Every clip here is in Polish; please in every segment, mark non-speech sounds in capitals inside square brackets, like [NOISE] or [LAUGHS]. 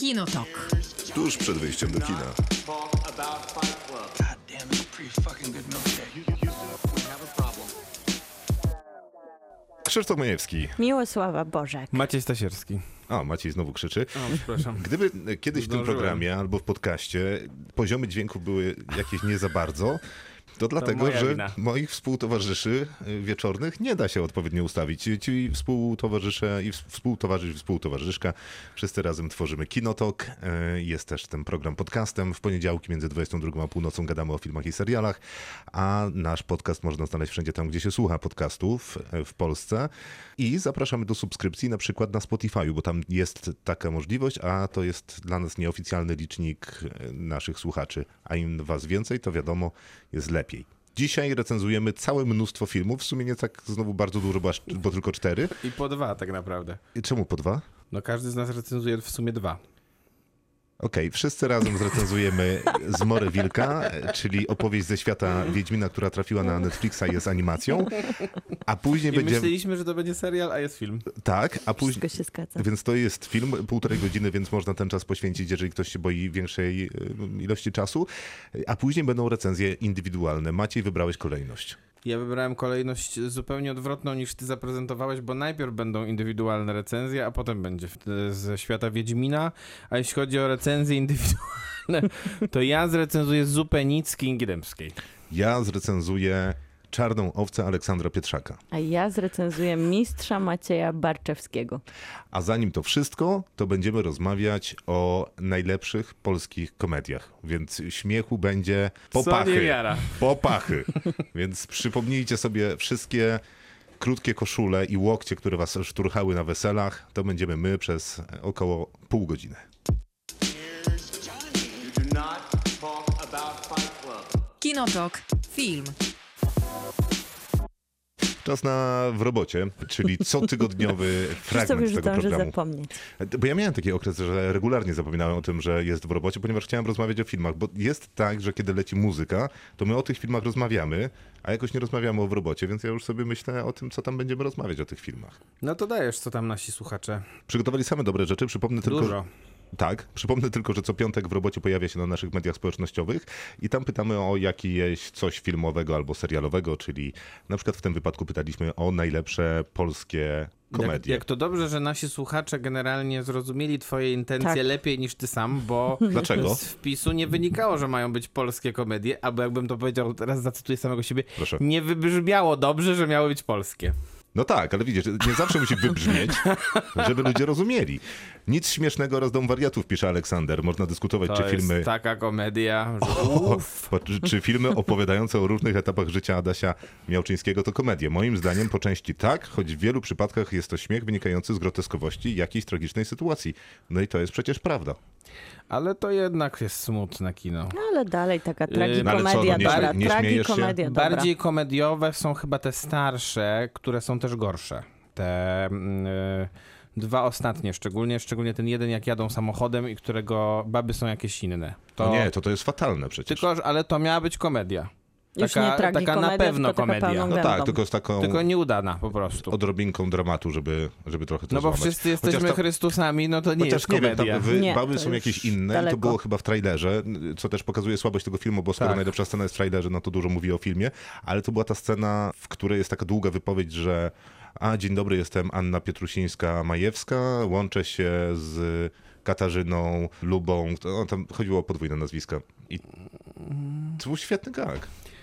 Kinotok. Tuż przed wyjściem do kina. Krzysztof Majewski. Miłosława Bożek. Maciej Stasierski. O, Maciej znowu krzyczy. O, przepraszam. Gdyby kiedyś w tym Zdążyłem. programie albo w podcaście poziomy dźwięku były jakieś nie za bardzo, to dlatego, moja że wina. moich współtowarzyszy y, wieczornych nie da się odpowiednio ustawić. Ci- współtowarzysze i ws- współtowarzysz, współtowarzyszka, wszyscy razem tworzymy Kinotok. Y, Jest też ten program podcastem. W poniedziałki między 22 a północą gadamy o filmach i serialach, a nasz podcast można znaleźć wszędzie tam, gdzie się słucha podcastów y, w Polsce. I zapraszamy do subskrypcji na przykład na Spotify, bo tam jest taka możliwość, a to jest dla nas nieoficjalny licznik naszych słuchaczy. A im was więcej, to wiadomo, jest lepiej. Dzisiaj recenzujemy całe mnóstwo filmów, w sumie nie tak znowu bardzo dużo, bo tylko cztery. I po dwa tak naprawdę. I Czemu po dwa? No każdy z nas recenzuje w sumie dwa. Okej, wszyscy razem zrecenzujemy [LAUGHS] Zmorę Wilka, czyli opowieść ze świata Wiedźmina, która trafiła na Netflixa i jest animacją. A później I będzie... myśleliśmy, że to będzie serial, a jest film. Tak, a później... Wszystko się zgadza. Więc to jest film, półtorej godziny, więc można ten czas poświęcić, jeżeli ktoś się boi większej ilości czasu. A później będą recenzje indywidualne. Maciej, wybrałeś kolejność. Ja wybrałem kolejność zupełnie odwrotną niż ty zaprezentowałeś, bo najpierw będą indywidualne recenzje, a potem będzie ze świata Wiedźmina. A jeśli chodzi o recenzje indywidualne, to ja zrecenzuję zupę nic Kingi. Ja zrecenzuję Czarną owcę Aleksandra Pietrzaka. A ja zrecenzuję mistrza Macieja Barczewskiego. A zanim to wszystko, to będziemy rozmawiać o najlepszych polskich komediach. Więc śmiechu będzie popachy. Popachy. [LAUGHS] Więc przypomnijcie sobie wszystkie krótkie koszule i łokcie, które was szturchały na weselach. To będziemy my przez około pół godziny. Kinotok. Film. Czas na w robocie, czyli cotygodniowy [LAUGHS] fragment już tego programu. zapomnieć. Bo ja miałem taki okres, że regularnie zapominałem o tym, że jest w robocie, ponieważ chciałem rozmawiać o filmach. Bo jest tak, że kiedy leci muzyka, to my o tych filmach rozmawiamy, a jakoś nie rozmawiamy o w robocie, więc ja już sobie myślę o tym, co tam będziemy rozmawiać o tych filmach. No to dajesz, co tam nasi słuchacze. Przygotowali same dobre rzeczy, przypomnę tylko. Dużo. Tak, przypomnę tylko, że co piątek w robocie pojawia się na naszych mediach społecznościowych i tam pytamy o jakieś coś filmowego albo serialowego, czyli na przykład w tym wypadku pytaliśmy o najlepsze polskie Jak, komedie. jak to dobrze, że nasi słuchacze generalnie zrozumieli twoje intencje Tak. lepiej niż ty sam, bo [LAUGHS] Dlaczego? z wpisu nie wynikało, że mają być polskie komedie, albo jakbym to powiedział, teraz zacytuję samego siebie, Proszę. nie wybrzmiało dobrze, że miały być polskie. No tak, ale widzisz, nie zawsze musi wybrzmieć, [LAUGHS] żeby ludzie rozumieli. Nic śmiesznego oraz dom wariatów, pisze Aleksander. Można dyskutować, To czy jest filmy... taka komedia, że. Po- Czy, [LAUGHS] czy filmy opowiadające o różnych etapach życia Adasia Miałczyńskiego to komedie? Moim zdaniem po części tak, choć w wielu przypadkach jest to śmiech wynikający z groteskowości jakiejś tragicznej sytuacji. No i to jest przecież prawda. Ale to jednak jest smutne kino. No ale dalej taka no ale co, tragikomedia no nie dobra. nie? Tragikomedia dobra. Bardziej komediowe są chyba te starsze, które są też gorsze. Te mm, y, dwa ostatnie szczególnie, szczególnie ten jeden jak jadą samochodem i którego baby są jakieś inne. To, To... Nie, to to jest fatalne przecież. Tylko, ale to miała być komedia. Już taka- nie taka na pewno komedia. no tak, tylko z taką Tylko nieudana po prostu. odrobinką dramatu, żeby, żeby trochę to No bo złamać. wszyscy jesteśmy ta- Chrystusami, no to nie Chociaż jest nie wiem, komedia. wy, Nie, baby to są jakieś inne i to daleko. było chyba w trailerze, co też pokazuje słabość tego filmu, bo skoro Tak. najlepsza scena jest w trailerze, no to dużo mówi o filmie, ale to była ta scena, w której jest taka długa wypowiedź, że a dzień dobry, jestem Anna Pietrusińska-Majewska, łączę się z Katarzyną Lubą, to, tam chodziło o podwójne nazwiska. I to był świetny gag.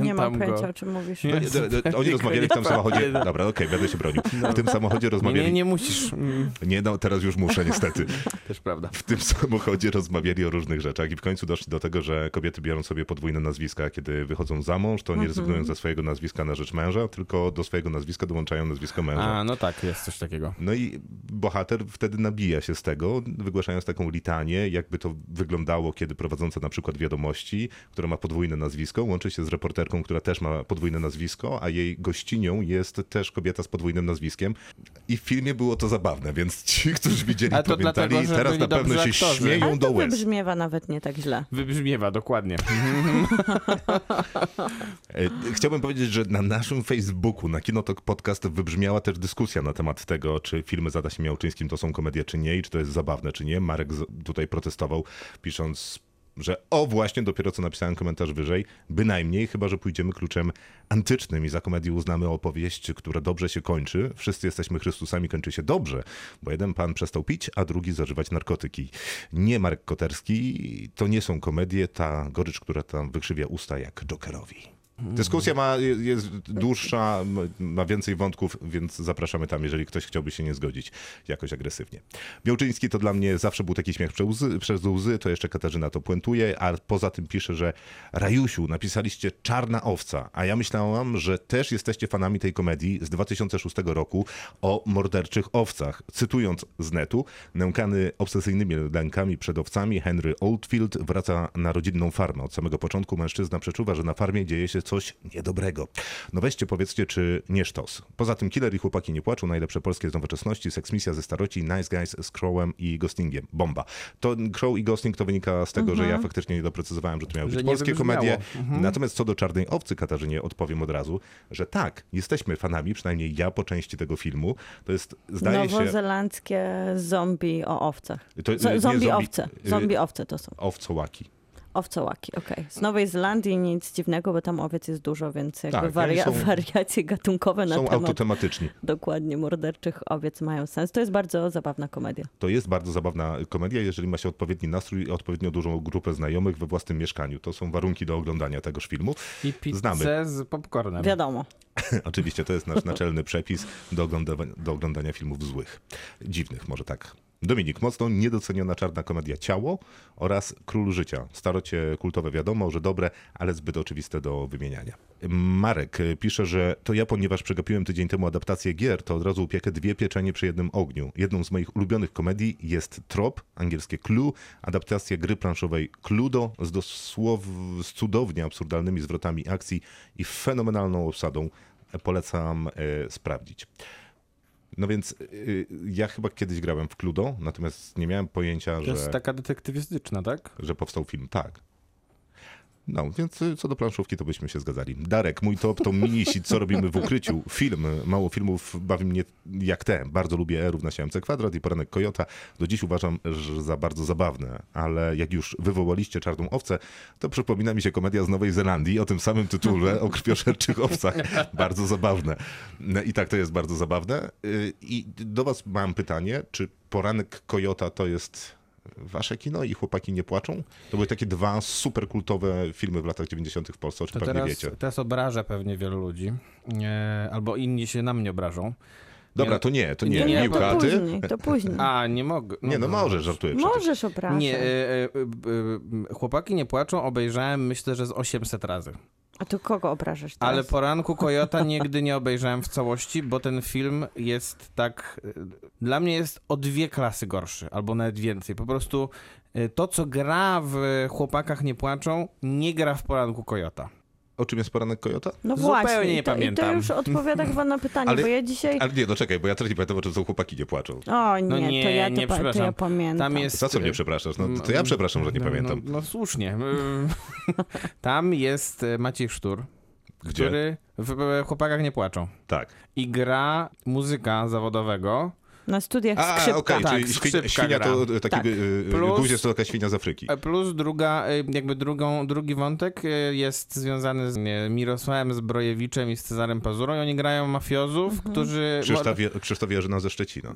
Nie mam pojęcia, go. o czym mówisz. Nie. D- d- d- Oni rozmawiali w tym samochodzie. Dobra, okej, będę się bronił. W tym samochodzie rozmawiali. nie, nie musisz. Mm, Nie, no teraz już muszę niestety. [LAUGHS] Też prawda. w tym samochodzie rozmawiali o różnych rzeczach i w końcu doszli do tego, że kobiety biorą sobie podwójne nazwiska, kiedy wychodzą za mąż, to nie rezygnują ze swojego nazwiska na rzecz męża, tylko do swojego nazwiska dołączają nazwisko męża. A, no tak, jest coś takiego. No i bohater wtedy nabija się z tego, wygłaszając taką litanię, jakby to wyglądało, kiedy prowadząca na przykład wiadomości, która ma podwójne nazwisko, łączy się z reporterem reporterką, która też ma podwójne nazwisko, a jej gościnią jest też kobieta z podwójnym nazwiskiem. I w filmie było to zabawne, więc ci, którzy widzieli, A to pamiętali, dlatego, teraz na pewno dobrzy się aktorzy. śmieją Ale do łez. wybrzmiewa nawet nie tak źle. Wybrzmiewa, dokładnie. [LAUGHS] E, Chciałbym powiedzieć, że na naszym Facebooku, na Kinotok Podcast wybrzmiała też dyskusja na temat tego, czy filmy z Adasiem Miałczyńskim to są komedie, czy nie i czy to jest zabawne, czy nie. Marek tutaj protestował, pisząc, że o właśnie, dopiero co napisałem komentarz wyżej, bynajmniej, chyba że pójdziemy kluczem antycznym i za komedię uznamy opowieść, która dobrze się kończy. Wszyscy jesteśmy Chrystusami, kończy się dobrze, bo jeden pan przestał pić, a drugi zażywać narkotyki. Nie Marek Koterski, to nie są komedie, ta gorycz, która tam wykrzywia usta jak Jokerowi. Dyskusja ma, jest dłuższa, ma więcej wątków, więc zapraszamy tam, jeżeli ktoś chciałby się nie zgodzić jakoś agresywnie. Białczyński to dla mnie zawsze był taki śmiech przez łzy, to jeszcze Katarzyna to puentuje, a poza tym pisze, że Rajusiu, napisaliście Czarna Owca, a ja myślałam, że też jesteście fanami tej komedii z 2006 roku o morderczych owcach. Cytując z netu, nękany obsesyjnymi lękami przed owcami, Henry Oldfield wraca na rodzinną farmę. Od samego początku mężczyzna przeczuwa, że na farmie dzieje się coś niedobrego. No weźcie, powiedzcie, czy nie sztos. Poza tym Killer i Chłopaki nie płaczą, najlepsze polskie z nowoczesności, seksmisja ze staroci, Nice Guys z Crowem i Ghostingiem. Bomba. To Crow i Ghosting to wynika z tego, że ja faktycznie nie doprecyzowałem, że to miały Że być polskie komedie. Mhm. Natomiast co do Czarnej Owcy, Katarzynie, odpowiem od razu, że tak, jesteśmy fanami, przynajmniej ja po części tego filmu. To jest, zdaje się... Nowozelandzkie zombie o owcach. To, zombie zombie- owce. y, Zombie owce to są. Owcołaki. Owcołaki, okej. Z Nowej Zelandii nic dziwnego, bo tam owiec jest dużo, więc jakby Tak, waria- są- wariacje gatunkowe na Są temat autotematyczni. dokładnie morderczych owiec mają sens. To jest bardzo zabawna komedia. To jest bardzo zabawna komedia, jeżeli ma się odpowiedni nastrój i odpowiednio dużą grupę znajomych we własnym mieszkaniu. To są warunki do oglądania tegoż filmu. I pizzę Znamy. z popcornem. Wiadomo. [LAUGHS] Oczywiście to jest nasz naczelny przepis do oglądania, do oglądania filmów złych. Dziwnych, może tak. Dominik, mocno niedoceniona czarna komedia Ciało oraz Król Życia. Starocie kultowe wiadomo, że dobre, ale zbyt oczywiste do wymieniania. Marek pisze, że to ja, ponieważ przegapiłem tydzień temu adaptację gier, to od razu upiekę dwie pieczenie przy jednym ogniu. Jedną z moich ulubionych komedii jest Trop, angielskie Clue, adaptacja gry planszowej Cluedo z, dosłow, z cudownie absurdalnymi zwrotami akcji i fenomenalną obsadą. Polecam e, sprawdzić. No więc y, ja chyba kiedyś grałem w Cluedo, natomiast nie miałem pojęcia, To że, jest taka detektywistyczna, tak? że powstał film. Tak. No, więc y, co do planszówki, to byśmy się zgadzali. Darek, mój top to minisi, co robimy w ukryciu. Film, mało filmów bawi mnie jak te. Bardzo lubię E równa się MC kwadrat i poranek Kojota. Do dziś uważam, że za bardzo zabawne, ale jak już wywołaliście Czarną Owcę, to przypomina mi się komedia z Nowej Zelandii o tym samym tytule, o krwiożerczych owcach. Bardzo zabawne. No I tak to jest bardzo zabawne. Y, I do was mam pytanie, czy poranek Kojota to jest Wasze kino i Chłopaki nie płaczą? To były takie dwa super kultowe filmy w latach 90. w Polsce, o czym To pewnie teraz, wiecie. teraz obrażę pewnie wielu ludzi. E, albo inni się na mnie obrażą. Dobra, to nie, to nie. nie, Nie, Miłka, to a ty? później, to później. A, nie mogę. Nie, no może, żartuję przecież. Możesz opraszać. Nie, e, e, e, chłopaki nie płaczą, obejrzałem myślę, że z 800 razy. A tu kogo obrażasz teraz? Ale poranku Kojota nigdy nie obejrzałem w całości, bo ten film jest tak. Dla mnie jest o dwie klasy gorszy, albo nawet więcej. Po prostu to, co gra w Chłopakach nie płaczą, nie gra w poranku Kojota. O czym jest poranek Kojota? No Zupełnie właśnie, nie i to, i to pamiętam. już odpowiada chyba na pytanie, Ale- bo ja dzisiaj... Ale nie, no czekaj, bo ja też nie pamiętam, o czym są Chłopaki nie płaczą. O nie, No to nie, ja to, nie, pa- to ja pamiętam. Tam jest. Za co mnie przepraszasz? No to ja przepraszam, że nie no, pamiętam. No, no słusznie. [LAUGHS] Tam jest e, Maciej Sztur, Gdzie? który w w Chłopakach nie płaczą. Tak. I gra muzyka zawodowego. Na studiach A, skrzypka. okej, Tak, czyli świnia, skrzypka świnia to gra. taki Tak. y, y, Plus- to taka świnia z Afryki. E, Plus druga, e, jakby drugą, drugi wątek e, jest związany z nie, Mirosławem Zbrojewiczem i z Cezarem Pazurą i oni grają mafiozów, Mhm. którzy... Krzysztof, Je- Krzysztof Jerzyna ze Szczecina.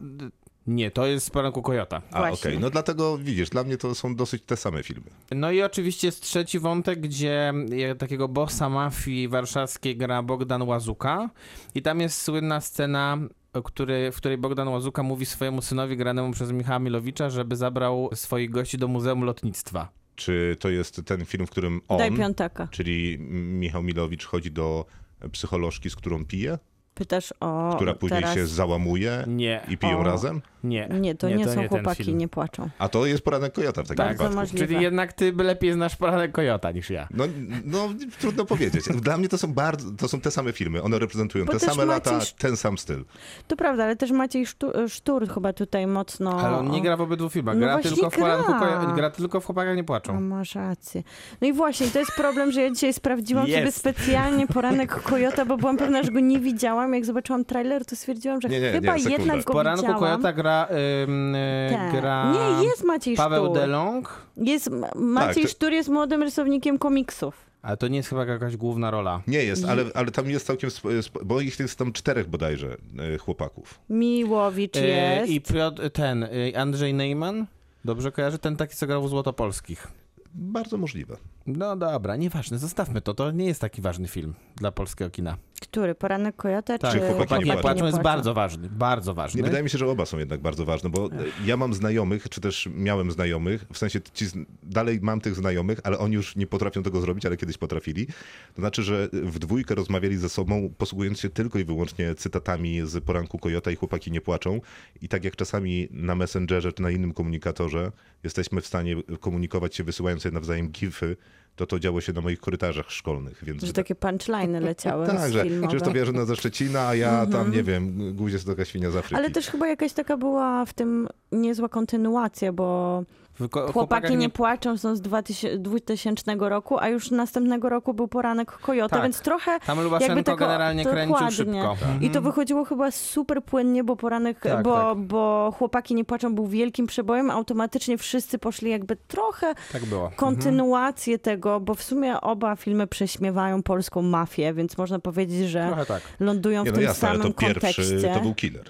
Nie, to jest z poranku Kojota. A, okej, Właśnie. no dlatego widzisz, dla mnie to są dosyć te same filmy. No i oczywiście jest trzeci wątek, gdzie e, takiego bossa mafii warszawskiej gra Bogdan Łazuka i tam jest słynna scena, o której, w której Bogdan Łazuka mówi swojemu synowi granemu przez Michała Milowicza, żeby zabrał swoich gości do Muzeum Lotnictwa. Czy to jest ten film, w którym on, Daj piątaka. czyli Michał Milowicz chodzi do psycholożki, z którą pije? Pytasz o która później teraz... się załamuje Nie. i piją O. razem? Nie. Nie, to nie, są ten chłopaki, nie płaczą. A to jest poranek Kojota w takim Tak, wypadku. możliwe. Czyli jednak ty lepiej znasz poranek Kojota niż ja. No, no, trudno powiedzieć. Dla mnie to są bardzo, to są te same filmy. One reprezentują Bo te same lata, Maciej Sz- ten sam styl. To prawda, ale też Maciej Sztu- Sztur chyba tutaj mocno... Ale on nie gra w obydwu filmach. No Gra właśnie tylko w poranku gra. Kojota. Gra tylko w chłopakach nie płaczą. masz rację. No i właśnie, to jest problem, że ja dzisiaj sprawdziłam sobie Jest. specjalnie poranek Kojota, bo byłam pewna, że go nie widziałam. Jak zobaczyłam trailer, to stwierdziłam, że Nie, nie, chyba nie, sekundę. jednak W go poranku widziałam. Kojota gra, ym, y, Tak. gra Nie, jest Maciej Paweł Sztur. Delong, Jest, Maciej to- Sztur jest młodym rysownikiem komiksów. ale to nie jest chyba jakaś główna rola. Nie jest, ale, ale tam jest całkiem, sp- sp- bo ich jest tam czterech bodajże e, chłopaków. Miłowicz E, jest. I Piotr, ten, y, Andrzej Neyman, dobrze kojarzy? Ten taki, co grał w Złotopolskich. Bardzo możliwe. No dobra, nieważne, zostawmy to. To nie jest taki ważny film dla polskiego kina. Który? Poranek Kojota Tak, czy Chłopaki nie nie płaczą jest bardzo ważny, bardzo ważny. Nie, wydaje mi się, że oba są jednak bardzo ważne, bo e, ja mam znajomych, czy też miałem znajomych, w sensie ci, z- dalej mam tych znajomych, ale oni już nie potrafią tego zrobić, ale kiedyś potrafili. To znaczy, że w dwójkę rozmawiali ze sobą, posługując się tylko i wyłącznie cytatami z poranku Kojota i chłopaki nie płaczą. I tak jak czasami na Messengerze czy na innym komunikatorze jesteśmy w stanie komunikować się wysyłając sobie nawzajem gify, to to działo się na moich korytarzach szkolnych. Więc Że takie punchline'y leciały tak, że. Krzysztof Jarzyna ze Szczecina, a ja tam, nie wiem, Guzie Stoka Świnia z Afryki. Ale też chyba jakaś taka była w tym niezła kontynuacja, bo W ko- Chłopaki chłopakach nie płaczą są z 2000, 2000 roku, a już następnego roku był poranek Kojota, Tak. więc trochę Tam jakby tego- generalnie kręcił dokładnie. szybko. I to wychodziło chyba super płynnie, bo poranek, Tak, bo, tak. bo chłopaki nie płaczą był wielkim przebojem, automatycznie wszyscy poszli jakby trochę Tak było. kontynuację tego, bo w sumie oba filmy prześmiewają polską mafię, więc można powiedzieć, że tak. lądują Nie, w no tym jasne, ale samym to pierwszy kontekście. to był killer.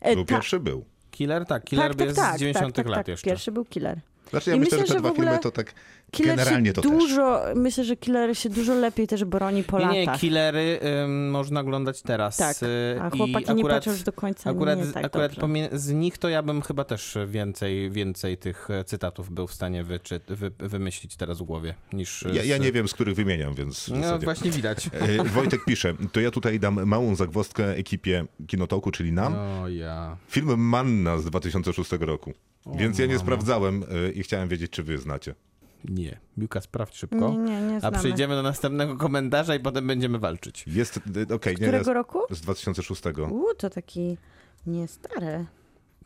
E, Był ta- pierwszy był. Killer, tak. Killer tak, tak, jest tak, z 90 tak, tak, lat tak. jeszcze. Pierwszy był Killer. Znaczy ja I myślę, myślę, że te dwa w ogóle filmy to tak Killer generalnie się to też. dużo, myślę, że Killer się dużo lepiej też broni po Nie, nie, latach. killery ym, można oglądać teraz. Tak, y, a i chłopaki nie akurat, patrzą już do końca Akurat, nie tak akurat z nich to ja bym chyba też więcej, więcej tych e, cytatów był w stanie wyczy- wy- wymyślić teraz w głowie niż. Ja, ja z- nie wiem, z których wymieniam, więc No właśnie widać. [LAUGHS] E, Wojtek pisze, to ja tutaj dam małą zagwozdkę ekipie Kinotoku, czyli nam. O ja. Film Manna z 2006 roku. Więc ja nie mamo. sprawdzałem e, i chciałem wiedzieć, czy wy znacie. Nie. Miłka, sprawdź szybko. Nie, nie, nie A znamy. przejdziemy do następnego komentarza i potem będziemy walczyć. Jest, e, okej, nie, Którego nie, roku? z 2006. Uuu, to taki nie stary.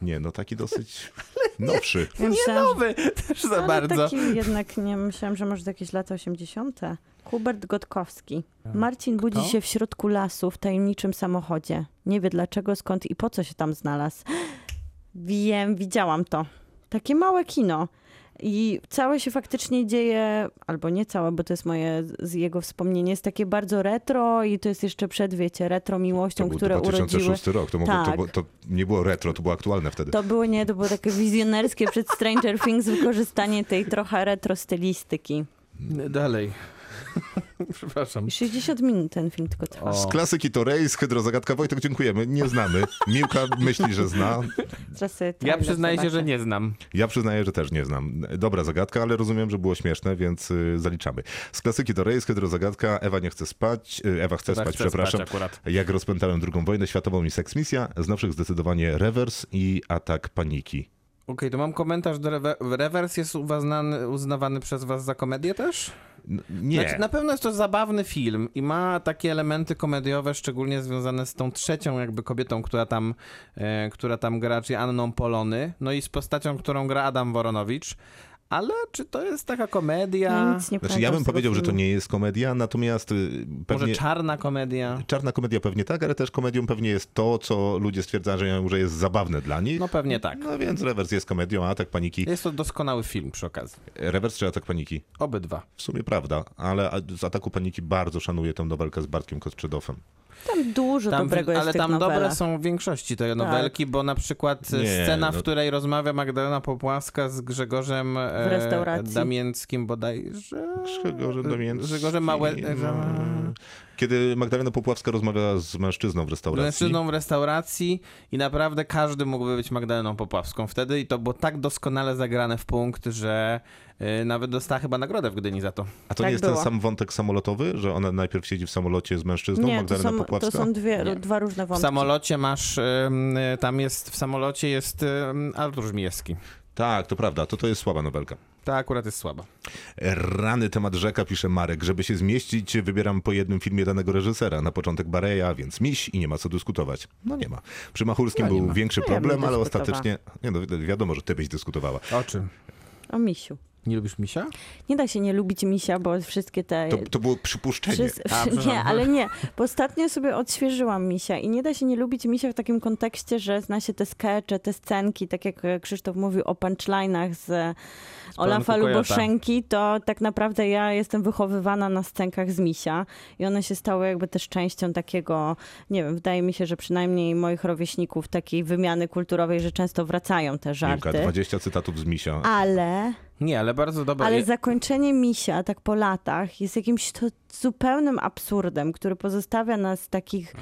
Nie, no taki dosyć [LAUGHS] nowszy. Nie myślałam, nowy też za bardzo. taki jednak nie myślałam, że może jakieś lata 80. Hubert Gotkowski. Marcin budzi się w środku lasu w tajemniczym samochodzie. Nie wie dlaczego, skąd i po co się tam znalazł. [GASPS] Wiem, widziałam to. Takie małe kino. I całe się faktycznie dzieje, albo nie całe, bo to jest moje z jego wspomnienie, jest takie bardzo retro i to jest jeszcze przed, wiecie, retro To miłością, był które urodziły. 2006 rok. To, mogło, to, Tak. to nie było retro, to było aktualne wtedy. To było nie, to było takie wizjonerskie przed Stranger Things wykorzystanie tej trochę retro stylistyki. Dalej. [LAUGHS] Przepraszam. I 60 minut ten film tylko trwa. Z klasyki to Rejs, Hydrozagadka. Wojtek, dziękujemy. Nie znamy. Miłka myśli, że zna. Ja przyznaję się, że nie znam. Ja przyznaję, że też nie znam. Dobra zagadka, ale rozumiem, że było śmieszne, więc y, zaliczamy. Z klasyki to Rejs, Hydrozagadka. Ewa nie chce spać. y, Ewa chce spać, chcę przepraszam. spać akurat. Jak rozpętałem drugą wojnę światową i seksmisja, z nowszych zdecydowanie rewers i atak paniki. Okej, to mam komentarz do rewe- Rewers jest uznany, uznawany przez was za komedię też? Nie. Znaczy, na pewno jest to zabawny film i ma takie elementy komediowe, szczególnie związane z tą trzecią jakby kobietą, która tam, e, która tam gra, czyli Anną Polony, no i z postacią, którą gra Adam Woronowicz. Ale czy to jest taka komedia? nic nie Znaczy, ja bym powiedział, że to filmu. nie jest komedia, natomiast y, pewnie... Może czarna komedia? Czarna komedia pewnie tak, ale też komedią pewnie jest to, co ludzie stwierdzają, że jest zabawne dla nich. No pewnie tak. No więc rewers jest komedią, a atak paniki. Jest to doskonały film przy okazji. Rewers czy atak paniki? Obydwa. W sumie prawda, ale z ataku paniki bardzo szanuję tę nowelkę z Bartkiem Kostrzydowem. Tam dużo Tam, dobrego jest ale w tam dobre są w większości te nowelki, bo na przykład e, Nie, scena, w no- której rozmawia Magdalena Popłaska z Grzegorzem e, restauracji. Damięckim bodajże. Grzegorze Damięckim. Grzegorze Małe... no, że- Kiedy Magdalena Popławska rozmawia z mężczyzną w Z restauracji. mężczyzną w restauracji i naprawdę każdy mógłby być Magdaleną Popławską wtedy i to było tak doskonale zagrane w punkt, że nawet dostała chyba nagrodę w Gdyni za to. A to Tak nie jest było. ten sam wątek samolotowy, że ona najpierw siedzi w samolocie z mężczyzną, Nie, to Magdalena są, Popławska? to są dwie, Nie. dwa różne W wątki. samolocie masz, y, tam jest, w samolocie jest Artur Żmijewski. Tak, to prawda, to to jest słaba nowelka. Ta akurat jest słaba. Rany temat rzeka, pisze Marek. Żeby się zmieścić, wybieram po jednym filmie danego reżysera. Na początek Bareja, więc miś i nie ma co dyskutować. No nie ma. Przy Machulskim No był ma. większy No ja problem, ale dyskutowała. ostatecznie... Nie no, wi- wiadomo, że ty byś dyskutowała. O czym? O misiu. Nie lubisz misia? Nie da się nie lubić misia, bo wszystkie te... To, to było przypuszczenie. Wszyscy, A, [LAUGHS] nie, ale nie, bo ostatnio sobie odświeżyłam misia i nie da się nie lubić misia w takim kontekście, że zna się te skecze, te scenki, tak jak Krzysztof mówił o punchlinach z Olafa. Luboszenki, to tak naprawdę ja jestem wychowywana na scenkach z misia i one się stały jakby też częścią takiego, nie wiem, wydaje mi się, że przynajmniej moich rówieśników takiej wymiany kulturowej, że często wracają te żarty. Milka, 20 cytatów z Misia. Ale Nie, ale bardzo dobra. ale zakończenie misia, tak po latach, jest jakimś to zupełnym absurdem, który pozostawia nas takich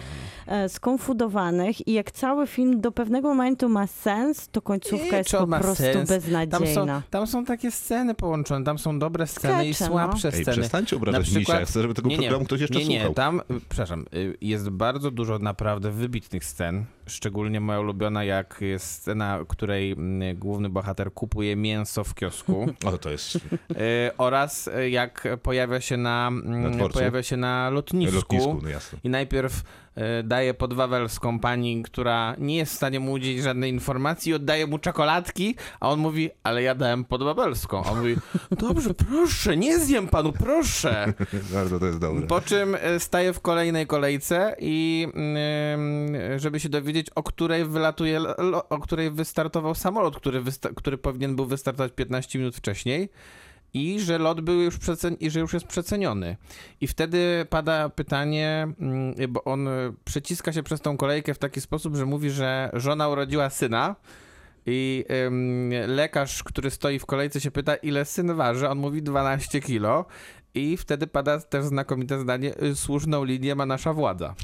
e, skonfudowanych i jak cały film do pewnego momentu ma sens, to końcówka Nie, jest po prostu sens? Tam są, beznadziejna. tam są takie sceny połączone, tam są dobre sceny i Skecze, no. słabsze Ej, sceny. przestańcie obrażać Na przykład- Misia. Ja chcę, żeby tego Nie, nie. programu ktoś jeszcze nie, nie, słuchał. tam, y, przepraszam, y, jest bardzo dużo naprawdę wybitnych scen. Szczególnie moja ulubiona, jak jest scena, której mm, główny bohater kupuje mięso w kiosku. [LAUGHS] O, to jest Y, oraz y, jak pojawia się na, mm, Na pojawia się na lotnisku, lotnisku, no jasne. i najpierw y, daje podwawelską pani, która nie jest w stanie mu udzielić żadnej informacji, oddaje mu czekoladki, a on mówi, ale ja dałem podwawelską. A on mówi, dobrze, proszę, nie zjem panu, proszę. [LAUGHS] Bardzo to jest dobre. Po czym staje w kolejnej kolejce i y, żeby się dowiedzieć, o której wylatuje, o której wystartował samolot, który, który powinien był wystartować 15 minut wcześniej. I że lot był już przecen- i że już jest przeceniony. I wtedy pada pytanie, mm, bo on przeciska się przez tą kolejkę w taki sposób, że mówi, że żona urodziła syna. I ym, lekarz, który stoi w kolejce, się pyta, ile syn waży. On mówi 12 kilo. I wtedy pada też znakomite zdanie: y, słuszną linię ma nasza władza.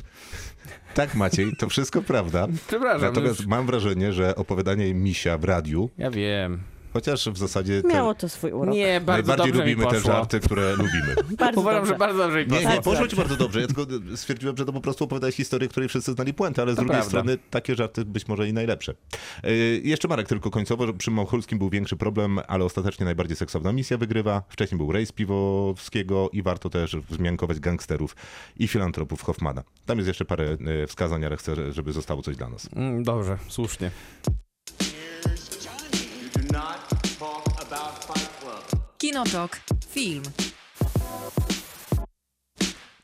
Tak, Maciej, to wszystko prawda. [LAUGHS] Przepraszam. Natomiast już- mam wrażenie, że opowiadanie Misia w radiu, Ja wiem. Chociaż w zasadzie te Miało to swój urok. Nie, bardzo najbardziej dobrze lubimy mi te żarty, które lubimy. [LAUGHS] Bardzo Uważam, dobrze. że bardzo dobrze mi Nie, poszło. nie, poszło ci bardzo dobrze. Ja tylko stwierdziłem, że to po prostu opowiadałeś historię, której wszyscy znali puentę, ale z To drugiej prawda. strony takie żarty być może i najlepsze. Yy, jeszcze Marek tylko końcowo, że przy Małchulskim był większy problem, ale ostatecznie najbardziej seksowna misja wygrywa. Wcześniej był rejs Piwowskiego i warto też wzmiankować gangsterów i filantropów Hoffmana. Tam jest jeszcze parę yy, wskazań, ale chcę, żeby zostało coś dla nas. Mm, Dobrze, słusznie. Kinotok. Film.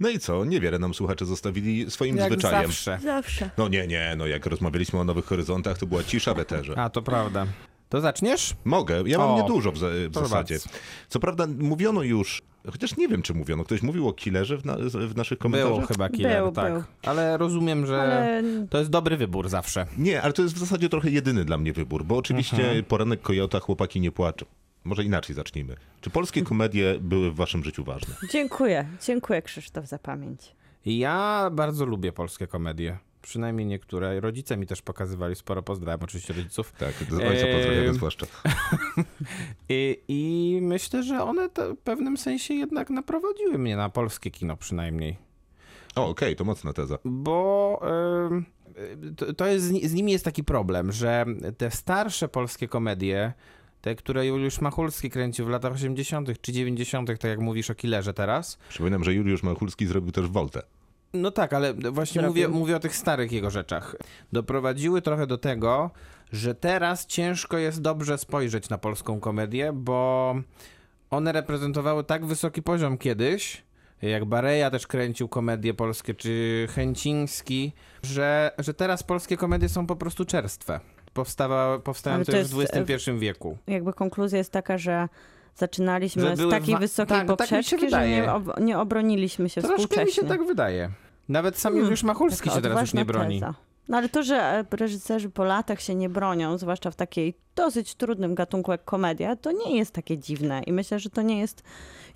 No i co? Niewiele nam słuchacze zostawili swoim Jak zwyczajem. zawsze. Zawsze. No nie, nie, no jak rozmawialiśmy o Nowych Horyzontach, to była cisza w eterze. A, to prawda. To zaczniesz? Mogę, ja mam O, niedużo w, za- w zasadzie. bardzo. Co prawda mówiono już, chociaż nie wiem czy mówiono, ktoś mówił o killerze w, na, w naszych komentarzach? Było chyba killer, Był, tak. był. Ale rozumiem, że Ale to jest dobry wybór zawsze. Nie, ale to jest w zasadzie trochę jedyny dla mnie wybór, bo oczywiście Mhm. poranek Kojota, chłopaki nie płaczą. Może inaczej zacznijmy. Czy polskie komedie były w waszym życiu ważne? dziękuję. Dziękuję Krzysztof za pamięć. Ja bardzo lubię polskie komedie. Przynajmniej niektóre. Rodzice mi też pokazywali sporo. Pozdrawiam oczywiście rodziców. Tak, do ojca pozdrawiamy Ehm, zwłaszcza. [LAUGHS] I, I myślę, że one to w pewnym sensie jednak naprowadziły mnie na polskie kino przynajmniej. O, okej, to mocna teza. Bo y, to, to jest, z nimi jest taki problem, że te starsze polskie komedie, te, które Juliusz Machulski kręcił w latach 80. czy 90., tak jak mówisz o killerze teraz, Przypominam, że Juliusz Machulski zrobił też Voltę. No tak, ale właśnie mówię, mówię o tych starych jego rzeczach. Doprowadziły trochę do tego, że teraz ciężko jest dobrze spojrzeć na polską komedię, bo one reprezentowały tak wysoki poziom kiedyś, jak Bareja też kręcił komedie polskie, czy Chęciński, że, że teraz polskie komedie są po prostu czerstwe. Powstawa, powstają Ale to też w jest, e, XXI wieku. Jakby konkluzja jest taka, że zaczynaliśmy Że z takiej wa- wysokiej tak, tak mi się poprzeczki, że wydaje. nie, ob- nie obroniliśmy się Troszkę mi się współcześnie. tak wydaje. Nawet sam Hmm, Juliusz Machulski się teraz już nie broni. Teza. No ale to, że e, reżyserzy po latach się nie bronią, zwłaszcza w takiej dosyć trudnym gatunku jak komedia, to nie jest takie dziwne. I myślę, że to nie jest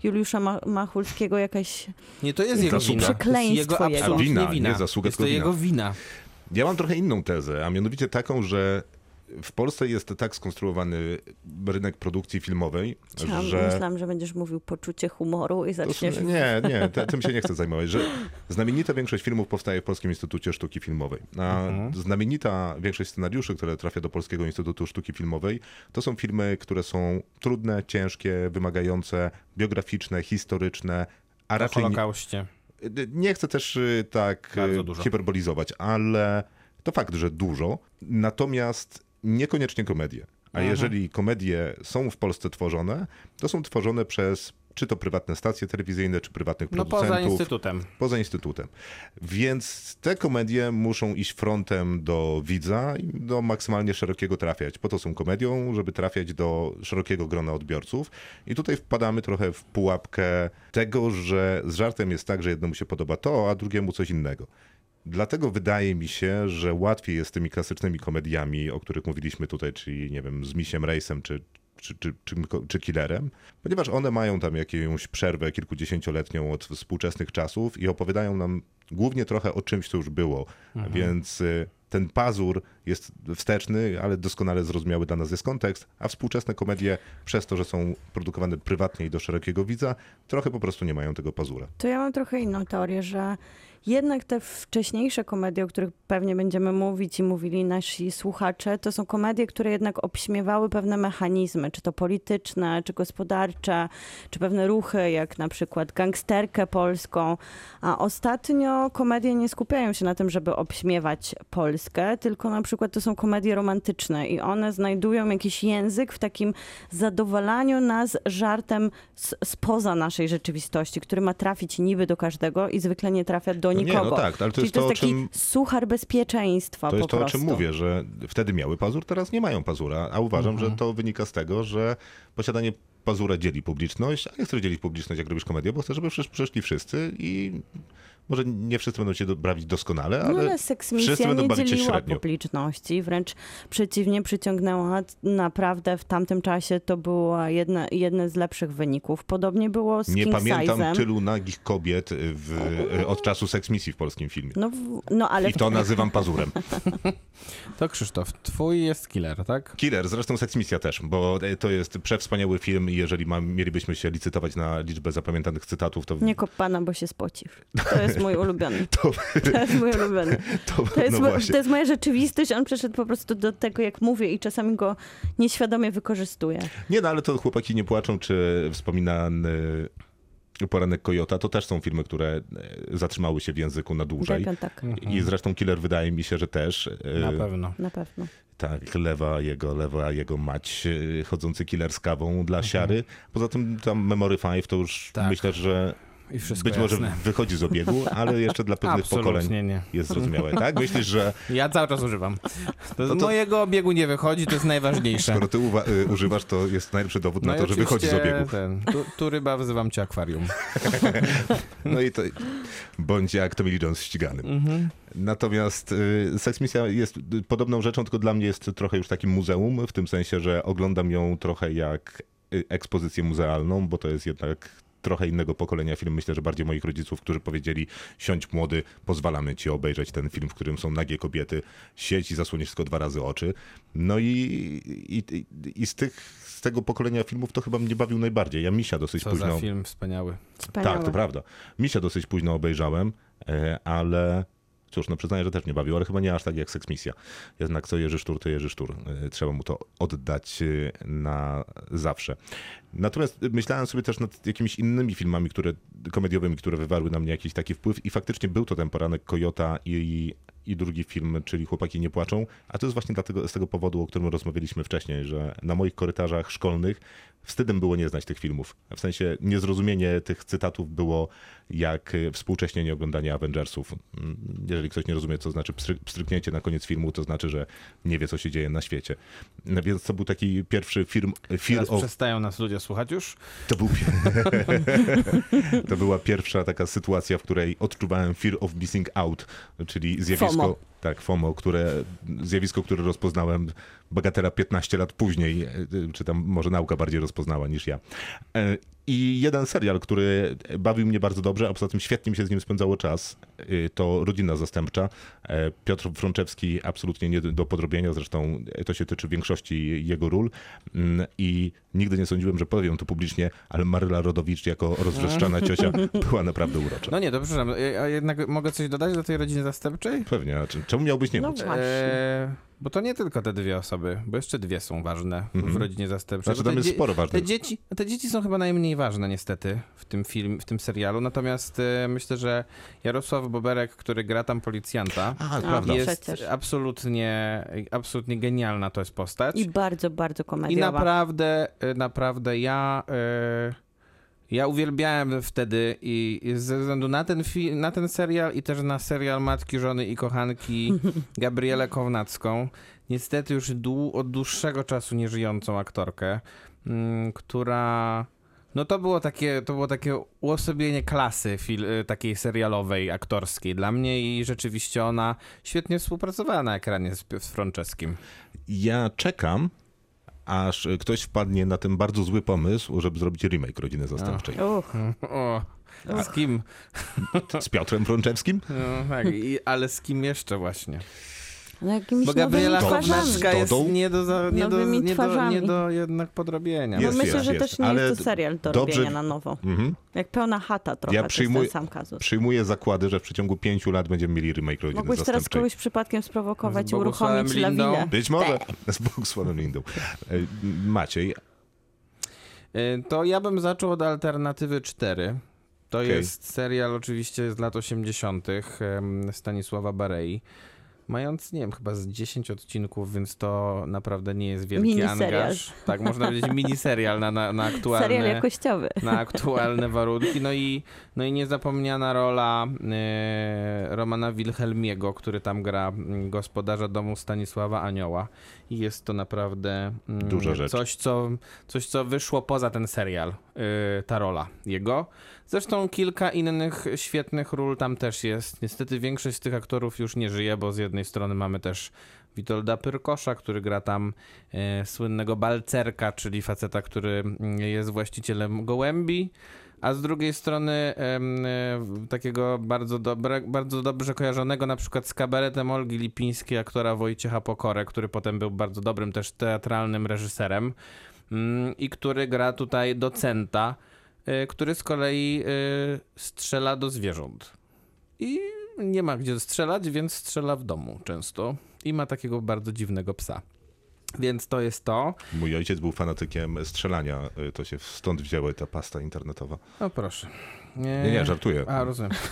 Juliusza Ma- Machulskiego jakaś... Nie, to jest jego wina. To jest Przekleństwo jego absolutnie Wina, wina. nie zasługa, jest to tylko jego wina. wina. Ja mam trochę inną tezę, a mianowicie taką, że w Polsce jest tak skonstruowany rynek produkcji filmowej, Chciałam, że... Myślałam, że będziesz mówił poczucie humoru i zaczniesz... Nie, nie, te, tym się nie chcę zajmować. Że znamienita większość filmów powstaje w Polskim Instytucie Sztuki Filmowej. A znamienita większość scenariuszy, które trafia do Polskiego Instytutu Sztuki Filmowej, to są filmy, które są trudne, ciężkie, wymagające, biograficzne, historyczne, a O raczej nie, Holokauście. nie chcę też y, tak y, hiperbolizować, ale to fakt, że dużo, natomiast niekoniecznie komedie. A Mhm. jeżeli komedie są w Polsce tworzone, to są tworzone przez czy to prywatne stacje telewizyjne, czy prywatnych No producentów. poza instytutem. Poza instytutem. Więc te komedie muszą iść frontem do widza i do maksymalnie szerokiego trafiać. Po to są komedią, żeby trafiać do szerokiego grona odbiorców. I tutaj wpadamy trochę w pułapkę tego, że z żartem jest tak, że jednemu się podoba to, a drugiemu coś innego. Dlatego wydaje mi się, że łatwiej jest z tymi klasycznymi komediami, o których mówiliśmy tutaj, czyli nie wiem, z Misiem Rejsem czy, czy, czy, czy, czy Killerem, ponieważ one mają tam jakąś przerwę kilkudziesięcioletnią od współczesnych czasów i opowiadają nam głównie trochę o czymś, co już było. Więc y, ten pazur jest wsteczny, ale doskonale zrozumiały dla nas jest kontekst, a współczesne komedie, przez to, że są produkowane prywatnie i do szerokiego widza, trochę po prostu nie mają tego pazura. To ja mam trochę inną teorię, że jednak te wcześniejsze komedie, o których pewnie będziemy mówić i mówili nasi słuchacze, to są komedie, które jednak obśmiewały pewne mechanizmy, czy to polityczne, czy gospodarcze, czy pewne ruchy, jak na przykład gangsterkę polską. A ostatnio komedie nie skupiają się na tym, żeby obśmiewać Polskę, tylko na przykład to są komedie romantyczne i one znajdują jakiś język w takim zadowalaniu nas żartem spoza naszej rzeczywistości, który ma trafić niby do każdego i zwykle nie trafia do No nie, nikogo. no tak, ale to Czyli jest to to, jest o taki czym- suchar bezpieczeństwa To jest to, o prostu. czym mówię, że wtedy miały pazur, teraz nie mają pazura, a uważam, że to wynika z tego, że posiadanie pazura dzieli publiczność, a nie chcesz dzielić publiczność, jak robisz komedię, bo chcesz, żeby przysz- przyszli wszyscy i może nie wszyscy będą cię do- bawić doskonale, No ale, ale wszyscy będą bawić się średnio. publiczności, wręcz przeciwnie przyciągnęła naprawdę w tamtym czasie to było jedne, jedne z lepszych wyników. Podobnie było z Nie King pamiętam Size'em. tylu nagich kobiet w, od czasu seksmisji w polskim filmie. No, w- no ale I to nazywam pazurem. [LAUGHS] To Krzysztof, twój jest killer, tak? Killer, zresztą seksmisja też, bo e, to jest przewspaniały film i jeżeli ma, mielibyśmy się licytować na liczbę zapamiętanych cytatów, to... nie kop pana, bo się spoci. To jest mój ulubiony. [LAUGHS] to, To jest mój ulubiony. [LAUGHS] to, To jest, no to jest moja rzeczywistość. On przeszedł po prostu do tego, jak mówię i czasami go nieświadomie wykorzystuję. Nie, no ale to Chłopaki nie płaczą, czy wspominany Poranek Kojota, to też są filmy, które e, zatrzymały się w języku na dłużej. Tak, tak, I zresztą Killer wydaje mi się, że też. e, Na pewno. na pewno. Tak, lewa jego, lewa jego mać, e, chodzący killer z kawą dla siary. Poza tym tam Memory 5 to już Tak. myślę, że I wszystko być może jasne. wychodzi z obiegu, ale jeszcze dla pewnych pokoleń Absolutnie nie. jest zrozumiałe. Tak? Myślisz, że Ja cały czas używam. To z No to- mojego obiegu nie wychodzi, to jest najważniejsze. skoro ty y, używasz, to jest najlepszy dowód na i to, że wychodzi z obiegu. Ten, tu, tu ryba, wzywam cię akwarium. [LAUGHS] No i to bądź jak Tommy Jones ścigany. Mhm. Natomiast y, Seksmisja jest y, podobną rzeczą, tylko dla mnie jest trochę już takim muzeum, w tym sensie, że oglądam ją trochę jak y, ekspozycję muzealną, bo to jest jednak trochę innego pokolenia film. Myślę, że bardziej moich rodziców, którzy powiedzieli siądź młody, pozwalamy ci obejrzeć ten film, w którym są nagie kobiety, siedź i zasłoniesz tylko dwa razy oczy. No i, i, i, z, tych, z tego pokolenia filmów to chyba mnie bawił najbardziej. Ja Misia dosyć Co późno... za film wspaniały. Wspaniałe. Tak, to prawda. Misia dosyć późno obejrzałem, e, ale cóż, no przyznaję, że też mnie bawił, ale chyba nie aż tak jak Seksmisja. Jednak co Jerzy Sztur, to Jerzy Sztur. E, Trzeba mu to oddać e, na zawsze. Natomiast myślałem sobie też nad jakimiś innymi filmami, które, komediowymi, które wywarły na mnie jakiś taki wpływ i faktycznie był to ten poranek Kojota i, i drugi film, czyli Chłopaki nie płaczą, a to jest właśnie dlatego, z tego powodu, o którym rozmawialiśmy wcześniej, że na moich korytarzach szkolnych wstydem było nie znać tych filmów. W sensie niezrozumienie tych cytatów było jak y, współcześnie nieoglądanie Avengersów. Jeżeli ktoś nie rozumie, co znaczy pstry- pstryknięcie na koniec filmu, to znaczy, że nie wie, co się dzieje na świecie. Więc to był taki pierwszy film, Teraz of przestają nas ludzie słuchać już. to, był... [LAUGHS] [LAUGHS] to była pierwsza taka sytuacja, w której odczuwałem fear of missing out, czyli zjawisko. FOMO. Tak, FOMO, które, zjawisko, które rozpoznałem bagatela 15 lat później, e, czy tam może nauka bardziej rozpoznała niż ja. E, I jeden serial, który bawił mnie bardzo dobrze, a poza tym świetnie mi się z nim spędzało czas, e, to Rodzina Zastępcza. Piotr Frączewski absolutnie nie do podrobienia, zresztą to się tyczy większości jego ról Mm, i nigdy nie sądziłem, że powiem to publicznie, ale Maryla Rodowicz jako rozwrzeszczana ciocia [LAUGHS] była naprawdę urocza. No nie, to przepraszam, e, a jednak mogę coś dodać do tej rodziny zastępczej? Pewnie, czemu miałbyś nie No móc? właśnie. E, bo to nie tylko te dwie osoby, bo jeszcze dwie są ważne w Mhm. rodzinie zastępczej. Znaczy tam te jest sporo Te ważnych. dzieci, te dzieci są chyba najmniej ważne niestety w tym film, w tym serialu, natomiast e, myślę, że Jarosław Boberek, który gra tam policjanta, A, A, prawda. jest Przecież. absolutnie, absolutnie genialna to jest postać. I bardzo, bardzo I komediowa. naprawdę, y, naprawdę ja, y, ja uwielbiałem wtedy i i ze względu na ten, fi- na ten serial i też na serial Matki, Żony i Kochanki [LAUGHS] Gabrielę Kownacką, niestety już dłu- od dłuższego czasu nieżyjącą aktorkę, mm, która... No to było takie, to było takie uosobienie klasy fil, y, takiej serialowej, aktorskiej dla mnie i rzeczywiście ona świetnie współpracowała na ekranie z, z Franceskim. Ja czekam, aż ktoś wpadnie na ten bardzo zły pomysł, żeby zrobić remake Rodziny Zastępczej. O, [LAUGHS] z kim? [LAUGHS] Z Piotrem Frączewskim? No, tak, i, ale z kim jeszcze właśnie? No jakimiś Bo Gabriela. Kownacka jest nie do, za, nie, do, nie, do, twarzami. nie do jednak podrobienia. No Jest, myślę, jest, że jest. też nie Ale jest to serial do dobrze- robienia na nowo. Mhm. Jak pełna chata trochę, Ja to przyjmuję- jest ten sam kazus. Przyjmuję zakłady, że w przeciągu pięciu lat będziemy mieli remake Rodziny Mogłeś teraz kogoś przypadkiem sprowokować i uruchomić Lindą? lawinę. Być może. Z Bogusławem Lindą. E, Maciej, Y, To ja bym zaczął od Alternatywy 4. To Okej. jest serial oczywiście z lat 80. em, Stanisława Barei. Mając, nie wiem, chyba z 10 odcinków, więc to naprawdę nie jest wielki Miniserial. angaż. Tak, można powiedzieć miniserial na, na, na aktualne... Serial jakościowy. na aktualne warunki. No i, no i niezapomniana rola e, Romana Wilhelmiego, który tam gra gospodarza domu Stanisława Anioła. I jest to naprawdę mm, Duża rzecz. Coś, co, coś, co wyszło poza ten serial, e, ta rola jego. Zresztą kilka innych świetnych ról tam też jest. Niestety większość z tych aktorów już nie żyje, bo z jednej strony mamy też Witolda Pyrkosza, który gra tam e, słynnego balcerka, czyli faceta, który mm, jest właścicielem gołębi, a z drugiej strony e, takiego bardzo, dobre, bardzo dobrze kojarzonego na przykład z kabaretem Olgi Lipińskiej, aktora Wojciecha Pokorę, który potem był bardzo dobrym też teatralnym reżyserem mm, i który gra tutaj docenta, e, który z kolei e, strzela do zwierząt. I nie ma gdzie strzelać, więc strzela w domu często. I ma takiego bardzo dziwnego psa. Więc to jest to. mój ojciec był fanatykiem strzelania. E, To się stąd wzięła ta pasta internetowa. O proszę. Nie, nie, żartuję. A, rozumiem. [LAUGHS]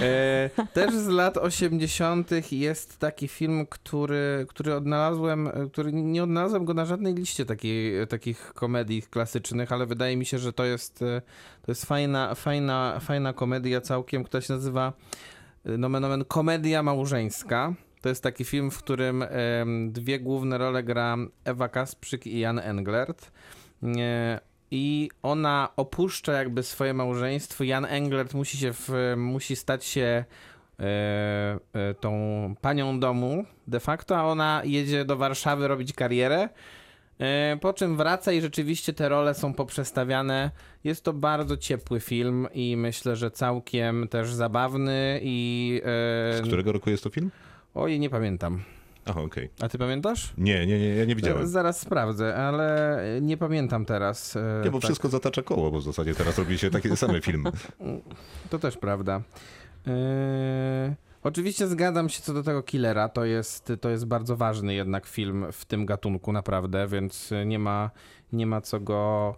e, też z lat 80. jest taki film, który, który odnalazłem, e, który nie odnalazłem go na żadnej liście takiej, takich komedii klasycznych, ale wydaje mi się, że to jest, e, to jest fajna, fajna, fajna komedia całkiem, która się nazywa e, nomen omen Komedia Małżeńska. To jest taki film, w którym dwie główne role gra Ewa Kasprzyk i Jan Englert. I ona opuszcza jakby swoje małżeństwo. Jan Englert musi się w, musi stać się e, e, tą panią domu de facto, a ona jedzie do Warszawy robić karierę. E, Po czym wraca i rzeczywiście te role są poprzestawiane. Jest to bardzo ciepły film i myślę, że całkiem też zabawny i... Z którego roku jest to film? Oj, nie pamiętam. Aha, okej. A ty pamiętasz? Nie, nie, nie, ja nie widziałem. Zaraz sprawdzę, ale nie pamiętam teraz. e, Nie, bo tak. wszystko zatacza koło, bo w zasadzie teraz robi się takie same filmy. To też prawda. Yy, oczywiście zgadzam się co do tego Killera. To jest, to jest bardzo ważny jednak film w tym gatunku, naprawdę, więc nie ma, nie ma co go.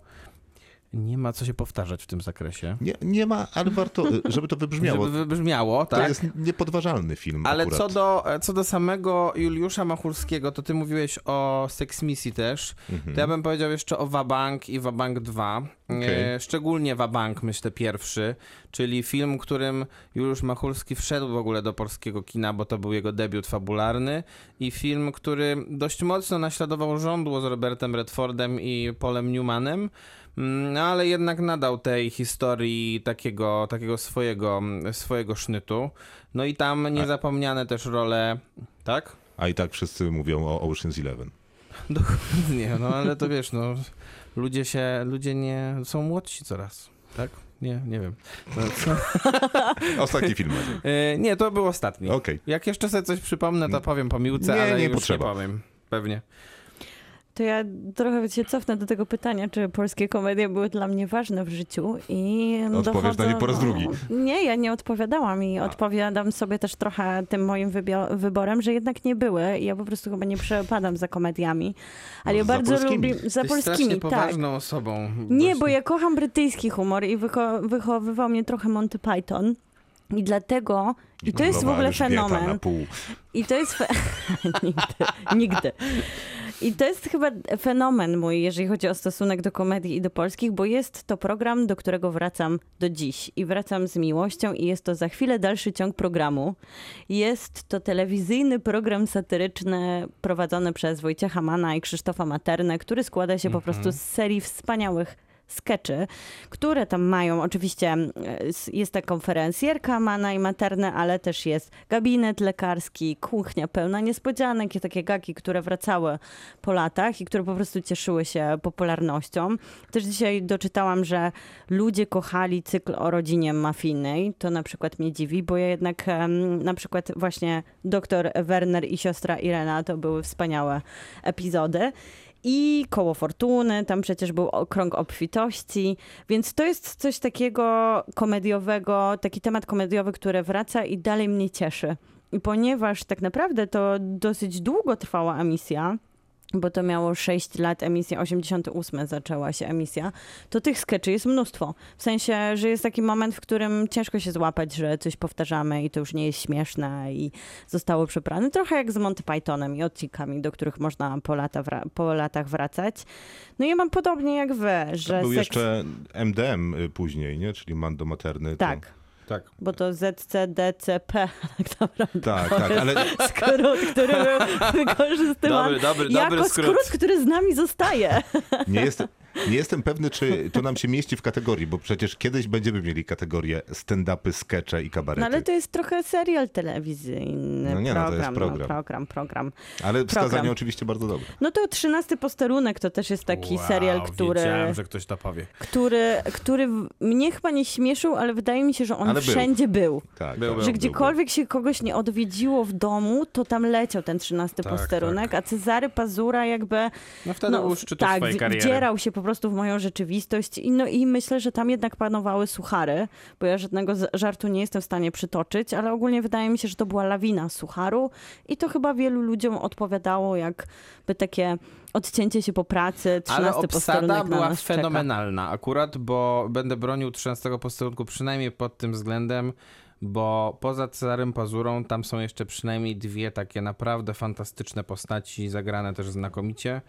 Nie ma co się powtarzać w tym zakresie. Nie, nie ma, ale warto, [LAUGHS] żeby to wybrzmiało. Żeby wybrzmiało, To tak? jest niepodważalny film Ale akurat. co do, co do samego Juliusza Machulskiego, to ty mówiłeś o Sex Missy też. Mhm. To ja bym powiedział jeszcze o Wabank i Wabank 2. Okej. E, szczególnie Wabank, myślę, pierwszy, czyli film, którym Juliusz Machulski wszedł w ogóle do polskiego kina, bo to był jego debiut fabularny i film, który dość mocno naśladował żądło z Robertem Redfordem i Polem Newmanem. Mm, No ale jednak nadał tej historii takiego, takiego swojego, swojego sznytu. No i tam niezapomniane też role, tak? A i tak wszyscy mówią o Ocean's Eleven. [LAUGHS] Dokładnie, no ale to wiesz, no ludzie się, ludzie nie, są młodsi coraz, tak? Nie, nie wiem. No? [LAUGHS] Ostatni film. E, nie, to był ostatni. Okej. Jak jeszcze sobie coś przypomnę, to powiem po miłce, Nie, ale nie już potrzeba. nie powiem. Pewnie. To ja trochę się cofnę do tego pytania, czy polskie komedie były dla mnie ważne w życiu i Odpowiesz na dochodzę, nie po raz drugi. Nie, ja nie odpowiadałam i odpowiadam sobie też trochę tym moim wybio- wyborem, że jednak nie były. Ja po prostu chyba nie przepadam za komediami, ale ja No, za bardzo polskimi. lubię... Za Jesteś strasznie polskimi, tak. poważną osobą. Nie, Właśnie. bo ja kocham brytyjski humor i wycho- wychowywał mnie trochę Monty Python. I dlatego, i to jest w ogóle fenomen. Na pół. I to jest. Fe... [LAUGHS] nigdy, nigdy. I to jest chyba fenomen mój, jeżeli chodzi o stosunek do komedii i do polskich, bo jest to program, do którego wracam do dziś. I wracam z miłością, i jest to za chwilę dalszy ciąg programu. Jest to telewizyjny program satyryczny prowadzony przez Wojciecha Mana i Krzysztofa Maternę, który składa się po prostu z serii wspaniałych skeczy, które tam mają, oczywiście e, jest ta konferencjerka Mana i Materne, ale też jest gabinet lekarski, kuchnia pełna niespodzianek i takie gagi, które wracały po latach i które po prostu cieszyły się popularnością. Też dzisiaj doczytałam, że ludzie kochali cykl o rodzinie mafijnej. To na przykład mnie dziwi, bo ja jednak na przykład właśnie doktor Werner i siostra Irena to były wspaniałe epizody. I koło fortuny, tam przecież był krąg obfitości, więc to jest coś takiego komediowego, taki temat komediowy, który wraca i dalej mnie cieszy. I ponieważ tak naprawdę to dosyć długo trwała emisja, bo to miało 6 lat, emisja 88 zaczęła się emisja, to tych skeczy jest mnóstwo. W sensie, że jest taki moment, w którym ciężko się złapać, że coś powtarzamy i to już nie jest śmieszne i zostało przeprane. Trochę jak z Monty Pythonem i odcinkami, do których można po, lata wra- po latach wracać. No i ja mam podobnie jak wy, że Był seks... jeszcze MDM y, później, nie? Czyli Mando Materny. to- Tak, Tak. bo to ZCDCP [LAUGHS] tak naprawdę. Tak, tak, ale [LAUGHS] Skrót, który był [LAUGHS] wykorzystywany Dobry, dobry, jako dobry skrót. skrót. który z nami zostaje. nie jestem, nie jestem pewny, czy to nam się mieści w kategorii, bo przecież kiedyś będziemy mieli kategorię stand-upy, skecze i kabarety. No ale to jest trochę serial telewizyjny. No nie, no to program, jest program. No, program, program. Ale wskazanie program. oczywiście bardzo dobre. No to trzynasty posterunek to też jest taki wow, serial, który, Wiedziałem, że ktoś to powie. który, który mnie chyba nie śmieszył, ale wydaje mi się, że on Ale był. wszędzie był. Tak, Był, tak, był. Że był, gdziekolwiek się kogoś nie odwiedziło w domu, to tam leciał ten trzynasty Tak, posterunek, a Cezary Pazura jakby No wtedy był szczytu tak, swojej kariery. wdzierał się po prostu w moją rzeczywistość i, no, i myślę, że tam jednak panowały suchary, bo ja żadnego żartu nie jestem w stanie przytoczyć, ale ogólnie wydaje mi się, że to była lawina sucharu i to chyba wielu ludziom odpowiadało jakby takie odcięcie się po pracy, Ale trzynasty posterunek obsada na była czeka. fenomenalna akurat, bo będę bronił 13 posterunku przynajmniej pod tym względem, bo poza Cezarym Pazurą tam są jeszcze przynajmniej dwie takie naprawdę fantastyczne postaci, zagrane też znakomicie.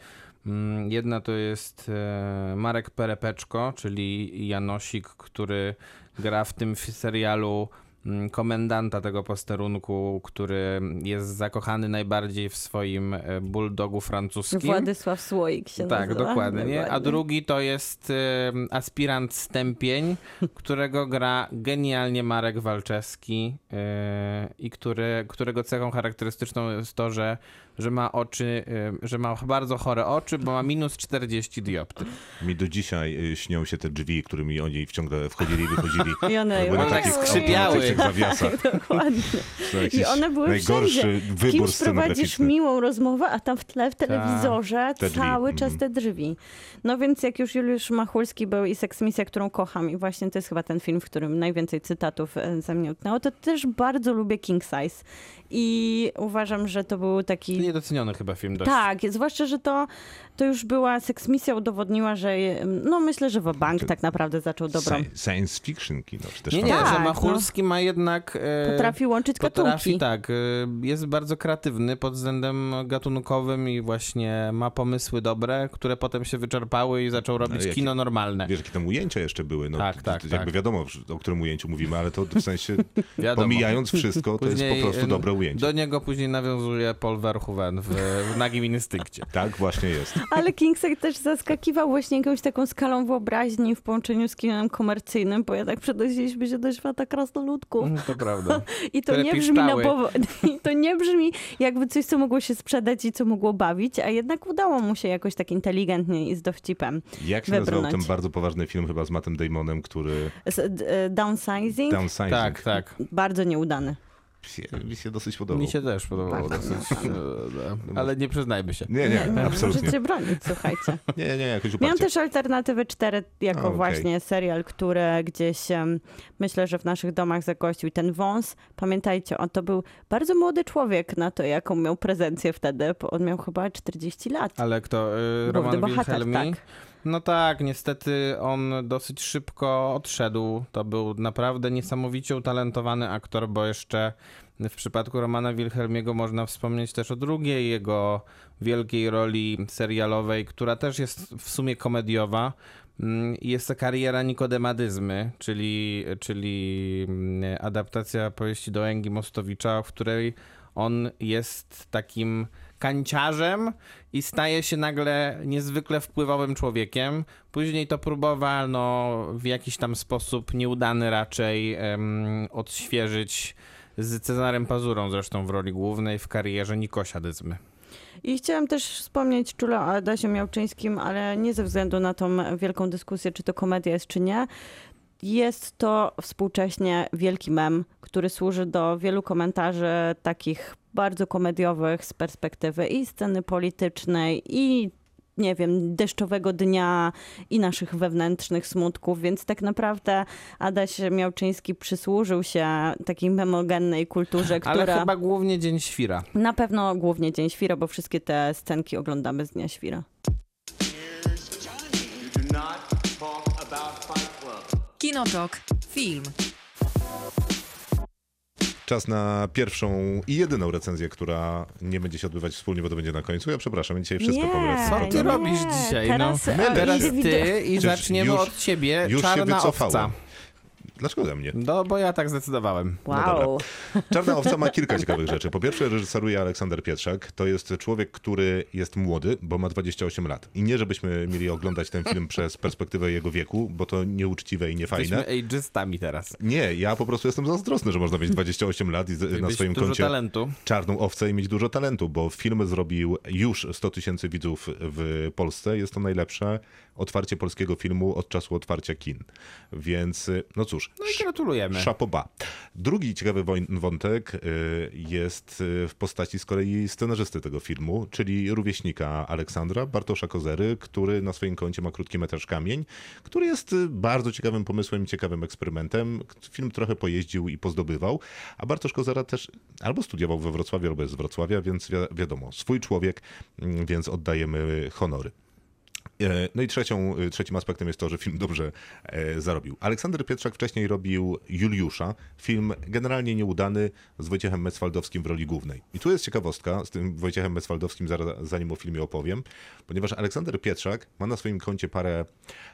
Mm, Jedna to jest e, Marek Perepeczko, czyli Janosik, który gra w tym serialu mm, komendanta tego posterunku, który jest zakochany najbardziej w swoim e, bulldogu francuskim. Władysław Słoik się Tak, nazywa. dokładnie. Nie? A drugi to jest em, aspirant Stępień, [LAUGHS] którego gra genialnie Marek Walczewski e, i który, którego cechą charakterystyczną jest to, że, że ma oczy, e, że ma bardzo chore oczy, bo ma minus 40 dioptrii. Mi do dzisiaj y, śnią się te drzwi, którymi oni ciągle wchodzili i wychodzili. [LAUGHS] I one, Były One tak skrzypiały. [LAUGHS] Dokładnie. I one były najgorszy wszędzie. Wybór kimś prowadzisz miłą rozmowę, a tam w tle w telewizorze Te drzwi, cały czas mhm. te drzwi. No więc jak już Juliusz Machulski był i Seksmisja, którą kocham i właśnie to jest chyba ten film, w którym najwięcej cytatów e, ze mnie to też bardzo lubię King Size. I uważam, że to był taki... Niedoceniony chyba film dość. Tak, zwłaszcza, że to, to już była seksmisja udowodniła, że no myślę, że Bank tak naprawdę zaczął dobrą. Sci- Science fiction kino, czy też Nie, nie. Tak, że no. Machulski ma jednak... e, Potrafi łączyć Potrafi, gatunki. tak. y, Jest bardzo kreatywny pod względem gatunkowym i właśnie ma pomysły dobre, które potem się wyczerpały i zaczął robić jakie- kino normalne. Wiesz, jakie tam ujęcia jeszcze były. No, Tak, tak, Jakby tak. wiadomo, o którym ujęciu mówimy, ale to w sensie [LAUGHS] pomijając wszystko, to jest Później, po prostu dobre ujęcie. Do niego później nawiązuje Paul Verhoeven w, w Nagim Instynkcie. [LAUGHS] Tak właśnie jest. Ale Kingsley też zaskakiwał właśnie jakąś taką skalą wyobraźni w połączeniu z kinem komercyjnym, bo jednak przenosiliśmy się do świata krasnoludków. To prawda. [LAUGHS] I to nie brzmi na piszczały. powo- [LAUGHS] I to nie brzmi jakby coś, co mogło się sprzedać i co mogło bawić, a jednak udało mu się jakoś tak inteligentnie i z dowcipem. Jak się nazywał Wybrnąć. ten bardzo poważny film chyba z Mattem Damonem, który... Z, e, downsizing? Downsizing. Tak, tak. Bardzo nieudany. Się- Mi się dosyć podobał. Mi się też podobało Bardzo dosyć. no. Ale nie przyznajmy się. Nie, nie, absolutnie. Możecie bronić, słuchajcie. [LAUGHS] Nie, nie, jakoś Miałam uparcie. też Alternatywę 4 jako A, okej. właśnie serial, który gdzieś myślę, że w naszych domach zagościł. Ten wąs, pamiętajcie, on to był bardzo młody człowiek na to, jaką miał prezencję wtedy, bo on miał chyba 40 lat. Ale kto? y, Główny Roman bohater, Wilhelmi? tak. No tak, niestety on dosyć szybko odszedł. To był naprawdę niesamowicie utalentowany aktor, bo jeszcze w przypadku Romana Wilhelmiego można wspomnieć też o drugiej jego wielkiej roli serialowej, która też jest w sumie komediowa. Mm, Jest to kariera Nikodemadyzmy, czyli, czyli mm, adaptacja powieści do Engi Mostowicza, w której on jest takim kanciarzem i staje się nagle niezwykle wpływowym człowiekiem. Później to próbowano w jakiś tam sposób nieudany raczej odświeżyć z Cezarem Pazurą zresztą w roli głównej w karierze Nikosia Dyzmy. I chciałam też wspomnieć czule o Adasie Miałczyńskim, ale nie ze względu na tą wielką dyskusję, czy to komedia jest, czy nie. Jest to współcześnie wielki mem, który służy do wielu komentarzy takich bardzo komediowych z perspektywy i sceny politycznej, i nie wiem, deszczowego dnia i naszych wewnętrznych smutków, więc tak naprawdę Adaś Miałczyński przysłużył się takiej memogennej kulturze, Ale która chyba głównie Dzień Świra. na pewno głównie Dzień Świra, bo wszystkie te scenki oglądamy z Dnia Świra. Kinotok. Film. Czas na pierwszą i jedyną recenzję, która nie będzie się odbywać wspólnie, bo to będzie na końcu. Ja przepraszam, dzisiaj wszystko Nie. powiem. Co ty nie, robisz dzisiaj? teraz, no, e, teraz indywidu- ty i Przecież zaczniemy już- od ciebie. Już się Czarna wycofałem. owca. Dlaczego mnie? No, bo ja tak zdecydowałem. Wow. Czarna owca ma kilka ciekawych rzeczy. Po pierwsze, reżyseruje Aleksander Pietrzak. To jest człowiek, który jest młody, bo ma 28 lat. I nie, żebyśmy mieli oglądać ten film przez perspektywę jego wieku, bo to nieuczciwe i niefajne. Jesteśmy ageistami teraz. Nie, ja po prostu jestem zazdrosny, że można mieć 28 lat i na swoim dużo koncie talentu. czarną owcę i mieć dużo talentu, bo film zrobił już 100 tysięcy widzów w Polsce. Jest to najlepsze otwarcie polskiego filmu od czasu otwarcia kin. Więc, y, no cóż, No i gratulujemy. Szapoba. Drugi ciekawy wątek y, jest y, w postaci z kolei scenarzysty tego filmu, czyli rówieśnika Aleksandra, Bartosza Kozery, który na swoim koncie ma krótki metraż Kamień, który jest bardzo ciekawym pomysłem i ciekawym eksperymentem. Film trochę pojeździł i pozdobywał, a Bartosz Kozera też albo studiował we Wrocławiu, albo jest z Wrocławia, więc wi- wiadomo, swój człowiek, mm, więc oddajemy honory. E, No i trzecią, e, trzecim aspektem jest to, że film dobrze e, zarobił. Aleksander Pietrzak wcześniej robił Juliusza, film generalnie nieudany z Wojciechem Mecwaldowskim w roli głównej. I tu jest ciekawostka z tym Wojciechem Mecwaldowskim, zaraz, zanim o filmie opowiem, ponieważ Aleksander Pietrzak ma na swoim koncie parę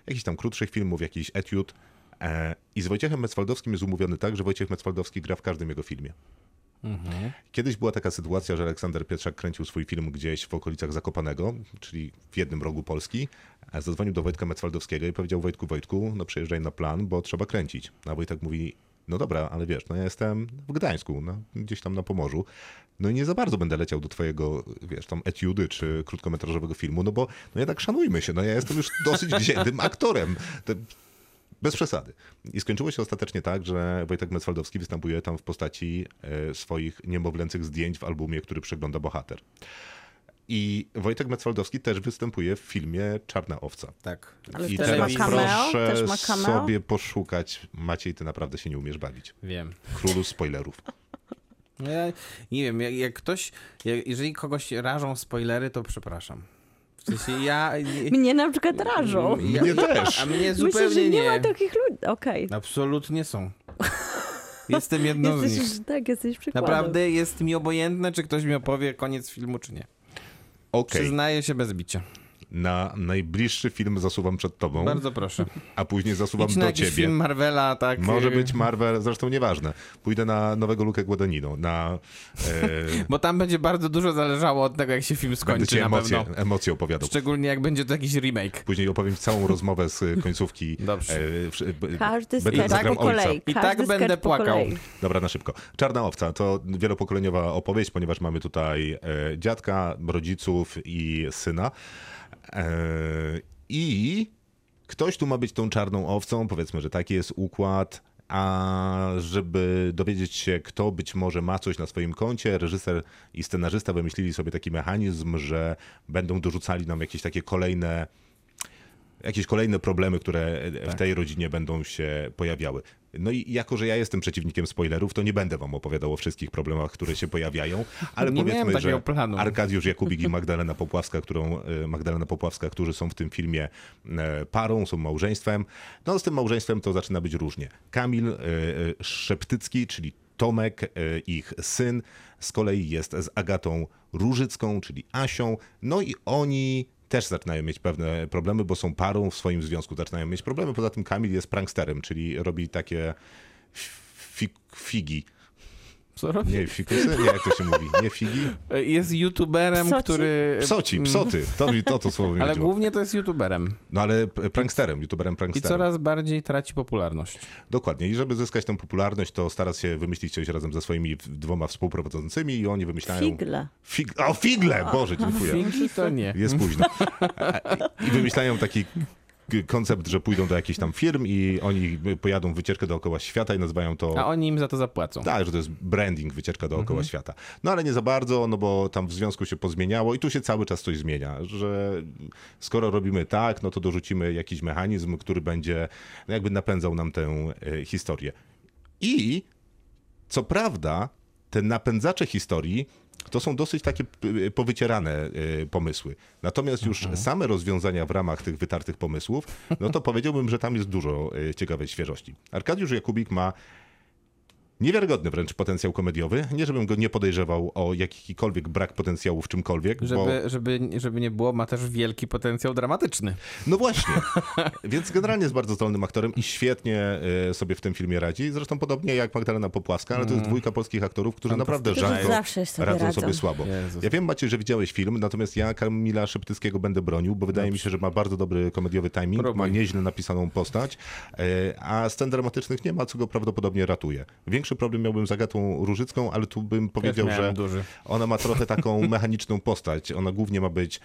jakichś tam krótszych filmów, jakiś etiud i z Wojciechem Mecwaldowskim jest umówiony tak, że Wojciech Mecwaldowski gra w każdym jego filmie. Kiedyś była taka sytuacja, że Aleksander Pietrzak kręcił swój film gdzieś w okolicach Zakopanego, czyli w jednym rogu Polski. Zadzwonił do Wojtka Mecwaldowskiego i powiedział Wojtku, Wojtku, no przyjeżdżaj na plan, bo trzeba kręcić. A Wojtek mówi, no dobra, ale wiesz, no ja jestem w Gdańsku, no, gdzieś tam na Pomorzu. No i nie za bardzo będę leciał do twojego, wiesz, tam etiudy czy krótkometrażowego filmu, no bo no jednak szanujmy się, no ja jestem już dosyć wziętym aktorem. To bez przesady. I skończyło się ostatecznie tak, że Wojtek Mecwaldowski występuje tam w postaci e, swoich niemowlęcych zdjęć w albumie, który przegląda bohater. I Wojtek Mecwaldowski też występuje w filmie Czarna Owca. Tak. Ale I też teraz ma cameo? proszę Też ma cameo? sobie poszukać. Maciej, ty naprawdę się nie umiesz bawić. Wiem. Królu spoilerów. No Ja nie wiem, jak, jak ktoś, jak, jeżeli kogoś rażą spoilery, to przepraszam. W sensie ja... Mnie na przykład rażą. ja Mnie też. A mnie Myślę, zupełnie że nie, nie. ma takich ludzi. Okej. Absolutnie są. [LAUGHS] Jestem jedną z Jesteś, nich. tak, jesteś przykładem. Naprawdę jest mi obojętne, czy ktoś mi opowie koniec filmu, czy nie. Okej, Przyznaję się bez bicia. Na najbliższy film zasuwam przed tobą, Bardzo proszę. a później zasuwam Idź na do ciebie. film Marvela, tak. Może y, być Marvel, zresztą nieważne. Pójdę na nowego Lukę Guadagnino, na... E, [LAUGHS] Bo tam będzie bardzo dużo zależało od tego, jak się film będę skończy ci na emocje, pewno. emocje opowiadał. Szczególnie jak będzie to jakiś remake. Później opowiem ci całą rozmowę z y, końcówki. Dobrze. E, wszy- b- Każdy będę zagrał po kolei. I tak będę płakał. Dobra, na szybko. Czarna owca to wielopokoleniowa opowieść, ponieważ mamy tutaj e, dziadka, rodziców i syna. E, I ktoś tu ma być tą czarną owcą, powiedzmy, że taki jest układ. A żeby dowiedzieć się, kto być może ma coś na swoim koncie, reżyser i scenarzysta wymyślili sobie taki mechanizm, że będą dorzucali nam jakieś takie kolejne jakieś kolejne problemy, które w tej rodzinie będą się pojawiały. No i jako, że ja jestem przeciwnikiem spoilerów, to nie będę wam opowiadał o wszystkich problemach, które się pojawiają, [LAUGHS] ale Nie powiedzmy, że planu. Arkadiusz Jakubik i [LAUGHS] Magdalena Popławska, którą, e, Magdalena Popławska, którzy są w tym filmie e, parą, są małżeństwem. No z tym małżeństwem to zaczyna być różnie. Kamil e, e, Szeptycki, czyli Tomek, e, ich syn, z kolei jest z Agatą Różycką, czyli Asią. No i oni też zaczynają mieć pewne problemy, bo są parą w swoim związku, zaczynają mieć problemy. Poza tym Kamil jest pranksterem, czyli robi takie fi- figi. Co robi? Nie, fikusy? Nie, jak to się mówi? Nie figi? Jest youtuberem, Psoci? który... Psoci, psoty. To mi to, to słowo mi Ale chodziło. głównie to jest youtuberem. No ale pranksterem, youtuberem I pranksterem. coraz bardziej traci popularność. Dokładnie. I żeby zyskać tę popularność, to stara się wymyślić coś razem ze swoimi dwoma współprowadzącymi i oni wymyślają... Figle. Fig... O, figle! Boże, dziękuję. Figi to nie. Jest późno. [LAUGHS] I wymyślają taki koncept, że pójdą do jakichś tam firm i oni pojadą wycieczkę dookoła świata i nazywają to... A oni im za to zapłacą. Tak, że to jest branding, wycieczka dookoła Mhm. świata. No ale nie za bardzo, no bo tam w związku się pozmieniało i tu się cały czas coś zmienia, że skoro robimy tak, no to dorzucimy jakiś mechanizm, który będzie no jakby napędzał nam tę e, historię. I co prawda, te napędzacze historii to są dosyć takie p- powycierane e, pomysły. Natomiast już same rozwiązania w ramach tych wytartych pomysłów, no to powiedziałbym, że tam jest dużo e, ciekawej świeżości. Arkadiusz Jakubik ma niewiarygodny wręcz potencjał komediowy. Nie, żebym go nie podejrzewał o jakikolwiek brak potencjału w czymkolwiek, bo... Żeby, żeby, żeby nie było, ma też wielki potencjał dramatyczny. No właśnie. [LAUGHS] Więc generalnie jest bardzo zdolnym aktorem i świetnie e, sobie w tym filmie radzi. Zresztą podobnie jak Magdalena Popławska, ale to jest dwójka polskich aktorów, którzy naprawdę rzadko zawsze sobie radzą radzą. sobie słabo. Jezus. Ja wiem, Maciej, że widziałeś film, natomiast ja Kamila Szeptyckiego będę bronił, bo wydaje mi się, że ma bardzo dobry komediowy timing, Próbuj. ma nieźle napisaną postać, e, a scen dramatycznych nie ma, co go prawdopodobnie ratuje. Większy problem miałbym z Agatą Różycką, ale tu bym powiedział, że duży. ona ma trochę [LAUGHS] taką mechaniczną postać. Ona głównie ma być,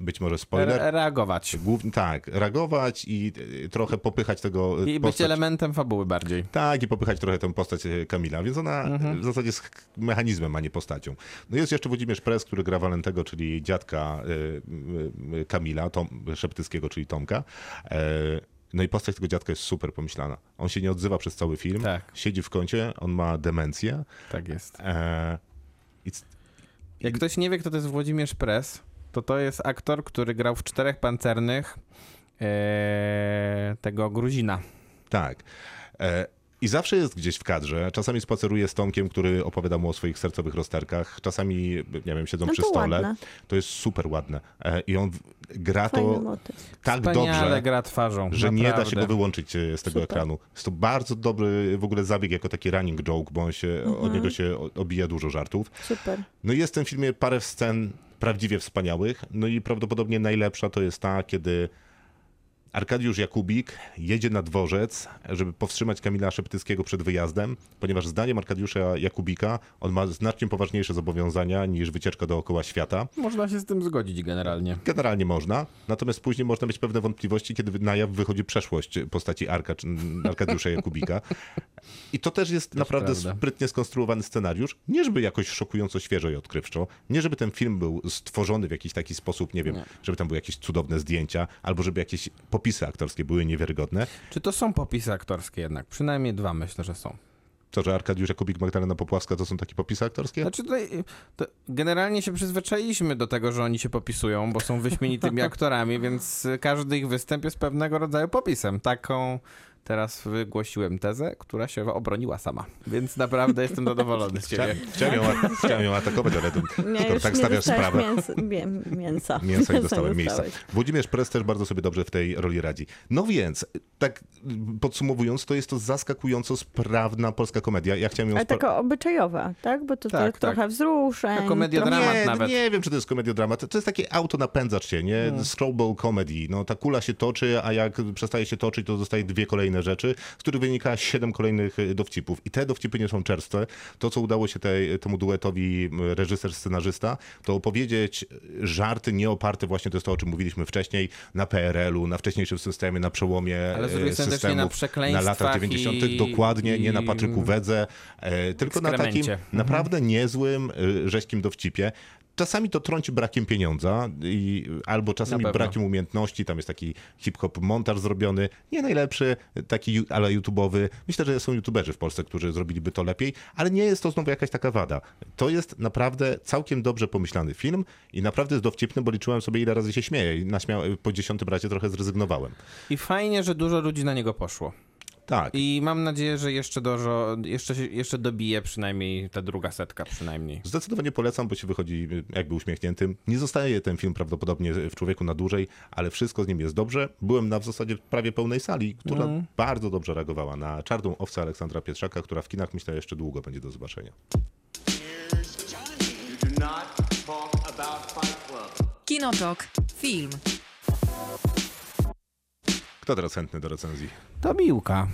być może spoiler, Re- reagować. Głównie, tak, reagować i y, trochę popychać tego I być postać. elementem fabuły bardziej. Tak, i popychać trochę tę postać e, Kamila, więc ona Mhm. e, w zasadzie jest mechanizmem, a nie postacią. No jest jeszcze Włodzimierz Press, który gra Walentego, czyli dziadka e, e, Kamila, Tom, Szeptyckiego, czyli Tomka. No i postać tego dziadka jest super pomyślana. On się nie odzywa przez cały film, Tak. siedzi w kącie, on ma demencję. Tak jest. E, i c- Jak ktoś nie wie, kto to jest Włodzimierz Press, to to jest aktor, który grał w Czterech Pancernych e, tego Gruzina. Tak. E, I zawsze jest gdzieś w kadrze. Czasami spaceruje z Tomkiem, który opowiada mu o swoich sercowych rozterkach. Czasami, nie wiem, siedzą No przy to stole. ładne. To jest super ładne. E, I on gra Fajny to motyw. tak Wspaniale dobrze, gra twarzą. że nie da się naprawdę. go wyłączyć e, z tego Super. ekranu. Jest to bardzo dobry w ogóle zabieg jako taki running joke, bo on się, od Mhm. niego się obija dużo żartów. Super. No i jest w tym filmie parę scen prawdziwie wspaniałych. No i prawdopodobnie najlepsza to jest ta, kiedy Arkadiusz Jakubik jedzie na dworzec, żeby powstrzymać Kamila Szeptyckiego przed wyjazdem, ponieważ zdaniem Arkadiusza Jakubika on ma znacznie poważniejsze zobowiązania niż wycieczka dookoła świata. Można się z tym zgodzić generalnie. Generalnie można, natomiast później można mieć pewne wątpliwości, kiedy na jaw wychodzi przeszłość postaci Arka, Arkadiusza Jakubika. I to też jest naprawdę prawda. sprytnie skonstruowany scenariusz. Nie żeby jakoś szokująco świeżo i odkrywczo, nie żeby ten film był stworzony w jakiś taki sposób, nie wiem, Nie. żeby tam były jakieś cudowne zdjęcia, albo żeby jakieś popisy aktorskie były niewiarygodne. Czy to są popisy aktorskie jednak? Przynajmniej dwa myślę, że są. To, że Arkadiusz Jakubik, Magdalena Popławska to są takie popisy aktorskie? Znaczy tutaj, generalnie się przyzwyczailiśmy do tego, że oni się popisują, bo są wyśmienitymi [LAUGHS] aktorami, więc każdy ich występ jest pewnego rodzaju popisem. Taką, teraz wygłosiłem tezę, która się obroniła sama. Więc naprawdę jestem zadowolony z ciebie. Chciałem, chciałem, ją, atakować, ale to, Nie, tak stawiasz sprawę. Mięsa, mię, mięsa. Mięsa nie dostałem miejsca. Włodzimierz Press też bardzo sobie dobrze w tej roli radzi. No więc, tak podsumowując, to jest to zaskakująco sprawna polska komedia. Ja chciałem ją Ale taka obyczajowa, tak? Bo to, to Tak, tak. trochę wzruszeń. Ta komedia trochę... dramat nie, nawet. nie wiem, czy to jest komediodramat. To jest takie auto napędzacz cię, nie? Scrollball comedy. No, ta kula się toczy, a jak przestaje się toczyć, to zostaje dwie kolejne rzeczy, z których wynika siedem kolejnych y, dowcipów. I te dowcipy nie są czerstwe. To, co udało się tej, temu duetowi reżyser-scenarzysta, to opowiedzieć żarty nie oparte właśnie, to jest to, o czym mówiliśmy wcześniej, na PRL-u, na wcześniejszym systemie, na przełomie Ale z e, systemów, na na latach 90. i- Dokładnie, nie na Patryku Wedze, e, tylko na takim naprawdę niezłym, y, rzeźkim dowcipie. Czasami to trąci brakiem pieniądza i, albo czasami brakiem umiejętności. Tam jest taki hip-hop montaż zrobiony. Nie najlepszy, taki ale YouTubeowy. Myślę, że są YouTuberzy w Polsce, którzy zrobiliby to lepiej, ale nie jest to znowu jakaś taka wada. To jest naprawdę całkiem dobrze pomyślany film i naprawdę jest dowcipny, bo liczyłem sobie ile razy się śmieję i po dziesiątym razie trochę zrezygnowałem. I fajnie, że dużo ludzi na niego poszło. Tak. I mam nadzieję, że jeszcze, dożo, jeszcze, jeszcze dobije przynajmniej ta druga setka przynajmniej. Zdecydowanie polecam, bo się wychodzi jakby uśmiechniętym. Nie zostaje ten film prawdopodobnie w człowieku na dłużej, ale wszystko z nim jest dobrze. Byłem na w zasadzie prawie pełnej sali, która bardzo dobrze reagowała na czarną owcę Aleksandra Pietrzaka, która w kinach myślę jeszcze długo będzie do zobaczenia. Kinotok. Film. Kto teraz chętny do recenzji? To Miłka.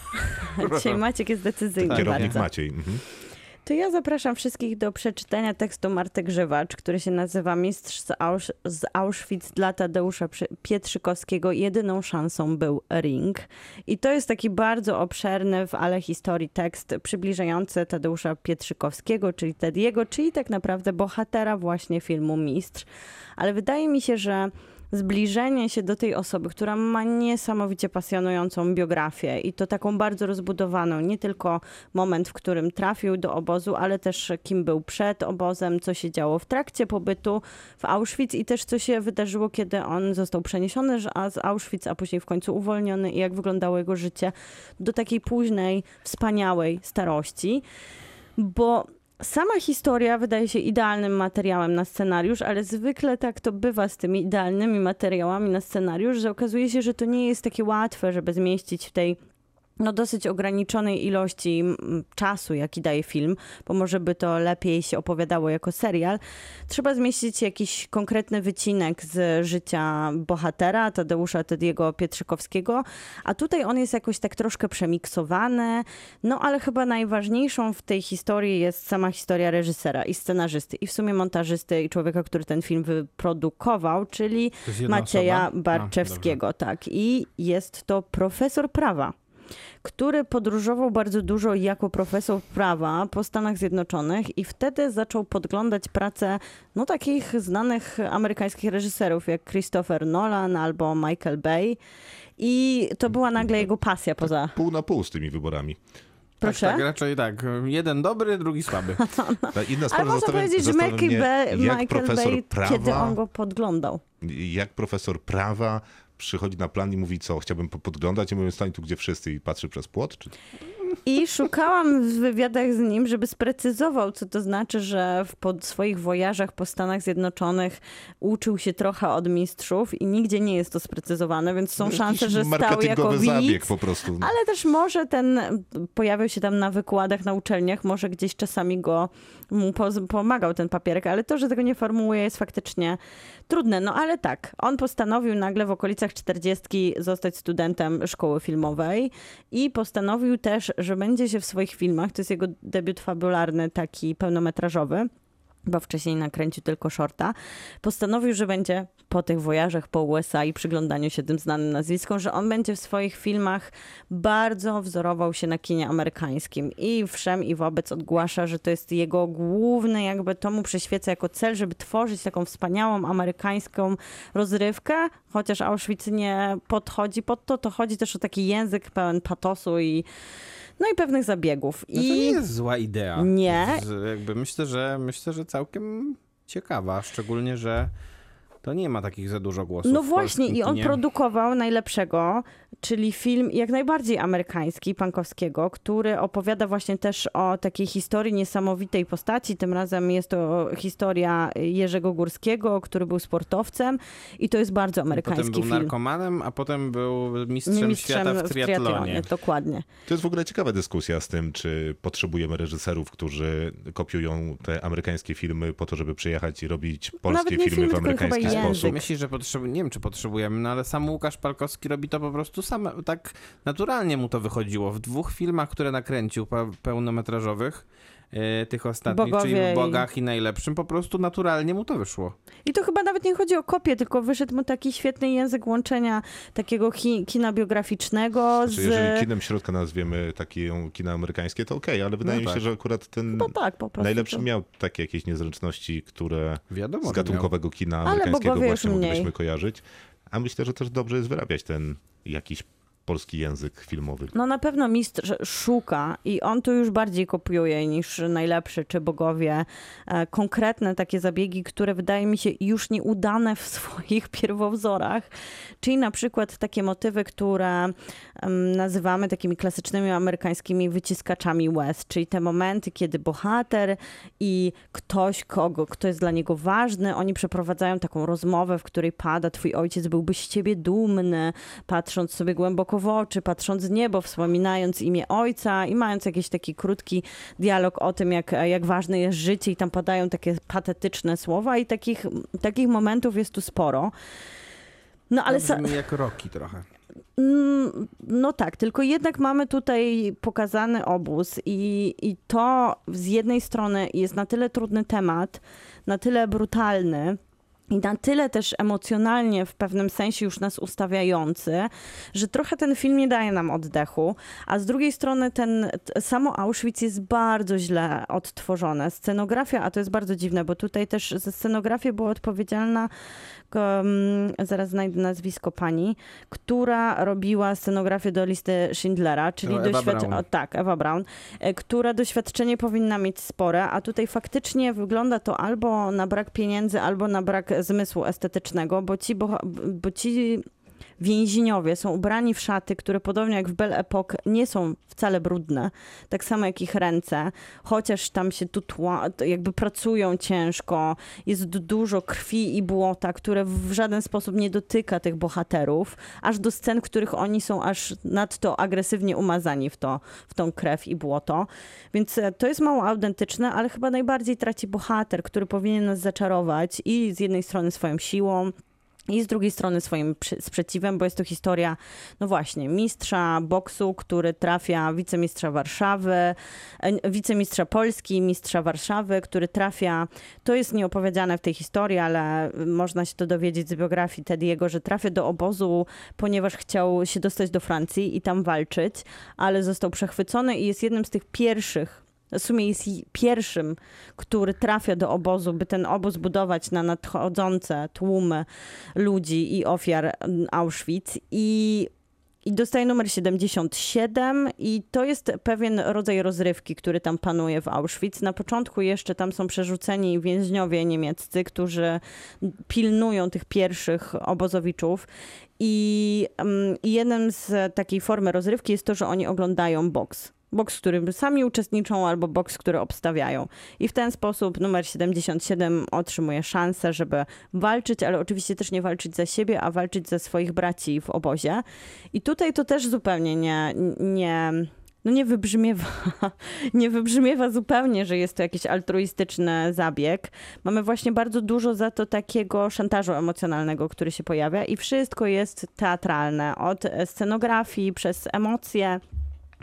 [LAUGHS] Dzisiaj Maciek jest decyzyjny Kierownik bardzo. Maciej. Mhm. To ja zapraszam wszystkich do przeczytania tekstu Marty Grzywacz, który się nazywa Mistrz z, Ausz- z Auschwitz dla Tadeusza Pietrzykowskiego. Jedyną szansą był ring. I to jest taki bardzo obszerny, w ale historii tekst przybliżający Tadeusza Pietrzykowskiego, czyli Tediego, czyli tak naprawdę bohatera właśnie filmu Mistrz. Ale wydaje mi się, że zbliżenie się do tej osoby, która ma niesamowicie pasjonującą biografię i to taką bardzo rozbudowaną, nie tylko moment, w którym trafił do obozu, ale też kim był przed obozem, co się działo w trakcie pobytu w Auschwitz i też co się wydarzyło, kiedy on został przeniesiony z Auschwitz, a później w końcu uwolniony i jak wyglądało jego życie do takiej późnej, wspaniałej starości. Bo Sama historia wydaje się idealnym materiałem na scenariusz, ale zwykle tak to bywa z tymi idealnymi materiałami na scenariusz, że okazuje się, że to nie jest takie łatwe, żeby zmieścić w tej no, dosyć ograniczonej ilości czasu, jaki daje film, bo może by to lepiej się opowiadało jako serial. Trzeba zmieścić jakiś konkretny wycinek z życia bohatera, Tadeusza Tediego Pietrzykowskiego, a tutaj on jest jakoś tak troszkę przemiksowany, no ale chyba najważniejszą w tej historii jest sama historia reżysera i scenarzysty i w sumie montażysty i człowieka, który ten film wyprodukował, czyli Macieja osoba? A, Barczewskiego, tak. I jest to profesor prawa, który podróżował bardzo dużo jako profesor prawa po Stanach Zjednoczonych i wtedy zaczął podglądać pracę no takich znanych amerykańskich reżyserów jak Christopher Nolan albo Michael Bay. I to była nagle jego pasja poza... Pół na pół z tymi wyborami. Proszę? Tak, tak, raczej tak. Jeden dobry, drugi słaby. [LAUGHS] Ta inna Ale sprawa można zastanawia- powiedzieć, że Michael Bay, jak Michael profesor Bay prawa, kiedy on go podglądał. jak profesor prawa przychodzi na plan i mówi co, chciałbym po- podglądać i mówię, stań tu gdzie wszyscy i patrzy przez płot? Czy... I szukałam w wywiadach z nim, żeby sprecyzował, co to znaczy, że w po swoich wojażach po Stanach Zjednoczonych uczył się trochę od mistrzów i nigdzie nie jest to sprecyzowane, więc są Jakiś szanse, że stał jako widz. po prostu. Ale też może ten pojawiał się tam na wykładach na uczelniach, może gdzieś czasami go pomagał ten papierek, ale to, że tego nie formułuje jest faktycznie trudne. No ale tak, on postanowił nagle w okolicach 40 zostać studentem szkoły filmowej i postanowił też, że będzie się w swoich filmach, to jest jego debiut fabularny taki pełnometrażowy, bo wcześniej nakręcił tylko shorta, postanowił, że będzie po tych wojażach po USA i przyglądaniu się tym znanym nazwiskom, że on będzie w swoich filmach bardzo wzorował się na kinie amerykańskim. I wszem i wobec odgłasza, że to jest jego główny, jakby to mu przyświeca jako cel, żeby tworzyć taką wspaniałą amerykańską rozrywkę, chociaż Auschwitz nie podchodzi pod to, to chodzi też o taki język pełen patosu i no i pewnych zabiegów. No to I nie jest zła idea. Nie. Jakby myślę, że myślę, że całkiem ciekawa, szczególnie, że to nie ma takich za dużo głosów. No w właśnie, i on kinie. produkował najlepszego, czyli film jak najbardziej amerykański, pankowskiego, który opowiada właśnie też o takiej historii niesamowitej postaci. Tym razem jest to historia Jerzego Górskiego, który był sportowcem i to jest bardzo amerykański Potem był film. narkomanem, a potem był mistrzem, świata w triatlonie. Dokładnie. To jest w ogóle ciekawa dyskusja z tym, czy potrzebujemy reżyserów, którzy kopiują te amerykańskie filmy po to, żeby przyjechać i robić polskie filmy filmy, w amerykański. Sposób. Myślisz, że potrzebujemy, nie wiem czy potrzebujemy, no ale sam Łukasz Palkowski robi to po prostu sam, tak naturalnie mu to wychodziło. W dwóch filmach, które nakręcił pe- pełnometrażowych, tych ostatnich, Bogowie czyli i- w Bogach i Najlepszym, po prostu naturalnie mu to wyszło. I to chyba nawet nie chodzi o kopię, tylko wyszedł mu taki świetny język łączenia takiego ki kina biograficznego z... Znaczy, jeżeli kinem środka nazwiemy takie kina amerykańskie, to okej, ale wydaje No mi się, tak. że akurat ten No tak, po prostu. najlepszy to... miał takie jakieś niezręczności, które Wiadomo, z że miał. gatunkowego kina amerykańskiego właśnie moglibyśmy kojarzyć. A myślę, że też dobrze jest wyrabiać ten jakiś polski język filmowy. No na pewno mistrz szuka i on tu już bardziej kopiuje niż najlepszy czy bogowie. E, konkretne takie zabiegi, które wydaje mi się już nieudane w [LAUGHS] swoich pierwowzorach. Czyli na przykład takie motywy, które nazywamy takimi klasycznymi amerykańskimi wyciskaczami łez. Czyli te momenty, kiedy bohater i ktoś, kogo, kto jest dla niego ważny, oni przeprowadzają taką rozmowę, w której pada twój ojciec byłby z ciebie dumny, patrząc sobie głęboko w oczy, patrząc w niebo, wspominając imię ojca i mając jakiś taki krótki dialog o tym, jak, jak ważne jest życie i tam padają takie patetyczne słowa i takich, takich momentów jest tu sporo. No ale... Sa- brzmi jak Rocky trochę. Mm, No tak, tylko jednak mamy tutaj pokazany obóz i, i to z jednej strony jest na tyle trudny temat, na tyle brutalny, i na tyle też emocjonalnie w pewnym sensie już nas ustawiający, że trochę ten film nie daje nam oddechu, a z drugiej strony ten samo Auschwitz jest bardzo źle odtworzone. Scenografia, a to jest bardzo dziwne, bo tutaj też za scenografię była odpowiedzialna, zaraz znajdę nazwisko pani, która robiła scenografię do listy Schindlera, czyli To Ewa doświadcz- Braun. o, tak, Ewa Braun, e, która doświadczenie powinna mieć spore, a tutaj faktycznie wygląda to albo na brak pieniędzy, albo na brak zmysłu estetycznego, bo ci, boha- bo ci więźniowie są ubrani w szaty, które podobnie jak w Belle Epoque nie są wcale brudne, tak samo jak ich ręce, chociaż tam się tu tła, to jakby pracują ciężko, jest du- dużo krwi i błota, które w żaden sposób nie dotyka tych bohaterów, aż do scen, w których oni są aż nadto agresywnie umazani w, to, w tą krew i błoto. Więc e, to jest mało autentyczne, ale chyba najbardziej traci bohater, który powinien nas zaczarować i z jednej strony swoją siłą, i z drugiej strony swoim sprzeciwem, bo jest to historia, no właśnie, mistrza boksu, który trafia, wicemistrza Warszawy, e, wicemistrza Polski, mistrza Warszawy, który trafia, to jest nieopowiedziane w tej historii, ale można się to dowiedzieć z biografii Tediego, że trafia do obozu, ponieważ chciał się dostać do Francji i tam walczyć, ale został przechwycony i jest jednym z tych pierwszych w sumie jest pierwszym, który trafia do obozu, by ten obóz budować na nadchodzące tłumy ludzi i ofiar Auschwitz. I, i dostaje numer 77 i to jest pewien rodzaj rozrywki, który tam panuje w Auschwitz. Na początku jeszcze tam są przerzuceni więźniowie niemieccy, którzy pilnują tych pierwszych obozowiczów. I, mm, I jednym z takiej formy rozrywki jest to, że oni oglądają boks. Boks, w którym sami uczestniczą, albo boks, który obstawiają. I w ten sposób numer 77 otrzymuje szansę, żeby walczyć, ale oczywiście też nie walczyć za siebie, a walczyć za swoich braci w obozie. I tutaj to też zupełnie nie, nie, no nie wybrzmiewa, [LAUGHS] nie wybrzmiewa zupełnie, że jest to jakiś altruistyczny zabieg. Mamy właśnie bardzo dużo za to takiego szantażu emocjonalnego, który się pojawia i wszystko jest teatralne. Od scenografii przez emocje.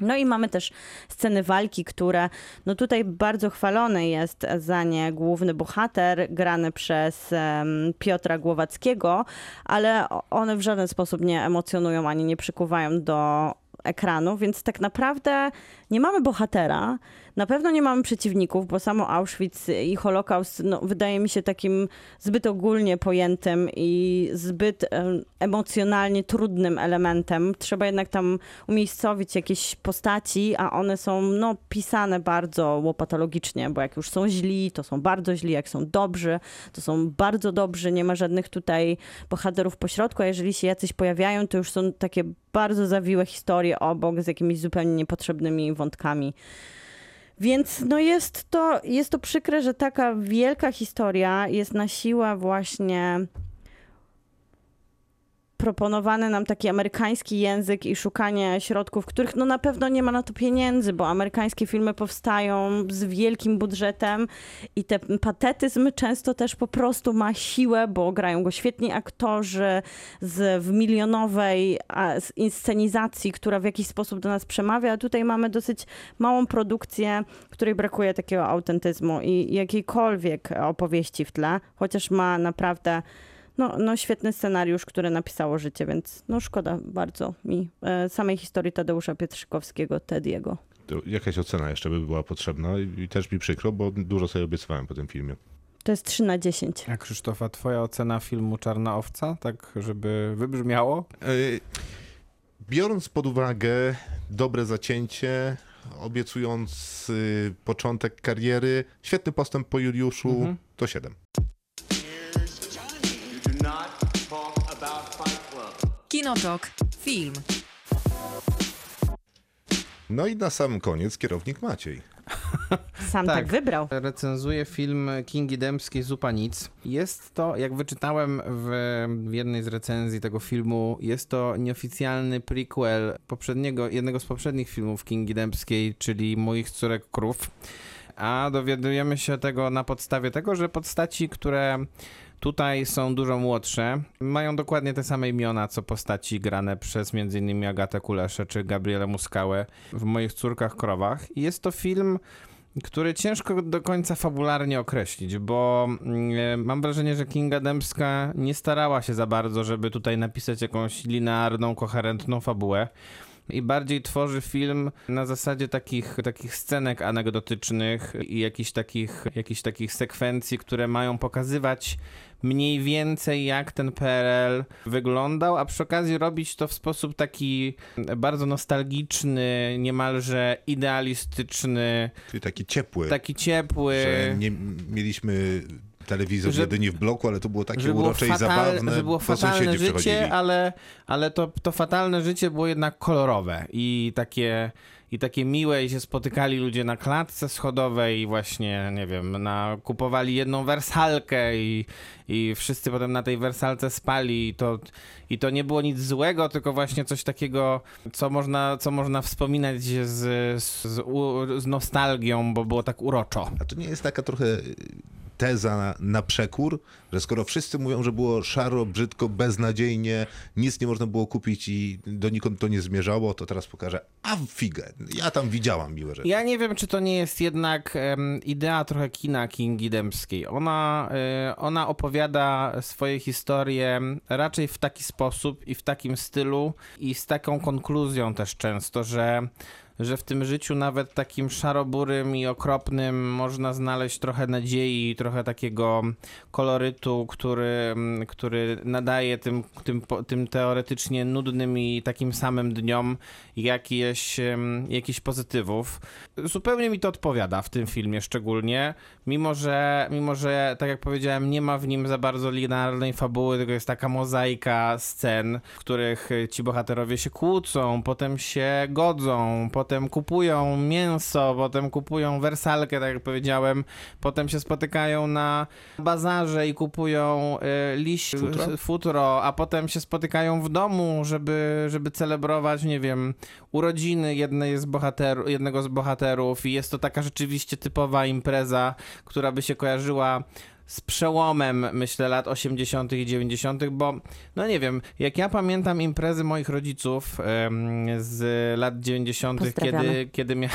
No i mamy też sceny walki, które, no tutaj bardzo chwalony jest za nie główny bohater, grany przez em, Piotra Głowackiego, ale one w żaden sposób nie emocjonują ani nie przykuwają do ekranu, więc tak naprawdę nie mamy bohatera, Na pewno nie mamy przeciwników, bo samo Auschwitz i Holokaust no, wydaje mi się takim zbyt ogólnie pojętym i zbyt em, emocjonalnie trudnym elementem. Trzeba jednak tam umiejscowić jakieś postaci, a one są no, pisane bardzo łopatologicznie, bo jak już są źli, to są bardzo źli, jak są dobrzy, to są bardzo dobrzy, nie ma żadnych tutaj bohaterów pośrodku, a jeżeli się jacyś pojawiają, to już są takie bardzo zawiłe historie obok z jakimiś zupełnie niepotrzebnymi wątkami. Więc no jest to, jest to przykre, że taka wielka historia jest na siłę właśnie proponowany nam taki amerykański język i szukanie środków, których no na pewno nie ma na to pieniędzy, bo amerykańskie filmy powstają z wielkim budżetem i ten patetyzm często też po prostu ma siłę, bo grają go świetni aktorzy z, w milionowej z inscenizacji, która w jakiś sposób do nas przemawia, a tutaj mamy dosyć małą produkcję, której brakuje takiego autentyzmu i jakiejkolwiek opowieści w tle, chociaż ma naprawdę no, no świetny scenariusz, który napisało życie, więc no szkoda bardzo mi e, samej historii Tadeusza Pietrzykowskiego, Tediego. To jakaś ocena jeszcze by była potrzebna i też mi przykro, bo dużo sobie obiecywałem po tym filmie. To jest 3 na 10. A Krzysztofa, twoja ocena filmu Czarna Owca, tak żeby wybrzmiało? E, Biorąc pod uwagę dobre zacięcie, obiecujący początek kariery, świetny postęp po Juliuszu, Mhm. to 7. Kinotok. Film. No i na sam koniec kierownik Maciej. [LAUGHS] Sam tak, Tak. wybrał. Recenzuje film Kingi Dębskiej Zupa Nic. Jest to, jak wyczytałem w, w jednej z recenzji tego filmu, jest to nieoficjalny prequel poprzedniego, jednego z poprzednich filmów Kingi Dębskiej, czyli Moich Córek Krów. A dowiadujemy się tego na podstawie tego, że postaci, które tutaj są dużo młodsze, mają dokładnie te same imiona, co postaci grane przez m.in. Agatę Kuleszę czy Gabrielę Muskałę w Moich Córkach Krowach. I jest to film który ciężko do końca fabularnie określić, bo mm, mam wrażenie, że Kinga Dębska nie starała się za bardzo, żeby tutaj napisać jakąś linearną, koherentną fabułę. I bardziej tworzy film na zasadzie takich, takich scenek anegdotycznych i jakichś takich, jakichś takich sekwencji, które mają pokazywać mniej więcej jak ten PRL wyglądał, a przy okazji robić to w sposób taki bardzo nostalgiczny, niemalże idealistyczny, Czyli taki ciepły, taki ciepły. że nie mieliśmy telewizor Że- jedynie w bloku, ale to było takie że było, urocze i fatal, zabawne, że było fatalne życie, ale, ale to, to fatalne życie było jednak kolorowe i takie, i takie miłe i się spotykali ludzie na klatce schodowej i właśnie, nie wiem, na, kupowali jedną wersalkę i, i wszyscy potem na tej wersalce spali i to, i to nie było nic złego, tylko właśnie coś takiego, co można, co można wspominać z, z, z, z nostalgią, bo było tak uroczo. A to nie jest taka trochę teza na, na przekór, że skoro wszyscy mówią, że było szaro, brzydko, beznadziejnie, nic nie można było kupić i donikąd to nie zmierzało, to teraz pokażę, a figę, ja tam widziałam miłe rzeczy. Ja nie wiem, czy to nie jest jednak em, idea trochę kina Kingi Dębskiej. Ona, y, ona opowiada swoje historie raczej w taki sposób i w takim stylu i z taką konkluzją też często, że że w tym życiu nawet takim szaroburym i okropnym można znaleźć trochę nadziei, trochę takiego kolorytu, który, mm, który nadaje tym, tym, tym teoretycznie nudnym i takim samym dniom jakieś, em, jakichś pozytywów. Zupełnie mi to odpowiada w tym filmie szczególnie, mimo że, mimo że tak jak powiedziałem, nie ma w nim za bardzo linearnej fabuły, tylko jest taka mozaika scen, w których ci bohaterowie się kłócą, potem się godzą, potem kupują mięso, potem kupują wersalkę, tak jak powiedziałem, potem się spotykają na bazarze i kupują y, liść, Futro? futro, a potem się spotykają w domu, żeby, żeby celebrować, nie wiem, urodziny jednej z bohater, jednego z bohaterów i jest to taka rzeczywiście typowa impreza, która by się kojarzyła z przełomem, myślę, lat 80. i 90., bo no nie wiem, jak ja pamiętam imprezy moich rodziców em, z lat 90., Pozdrawiamy. kiedy, kiedy, mia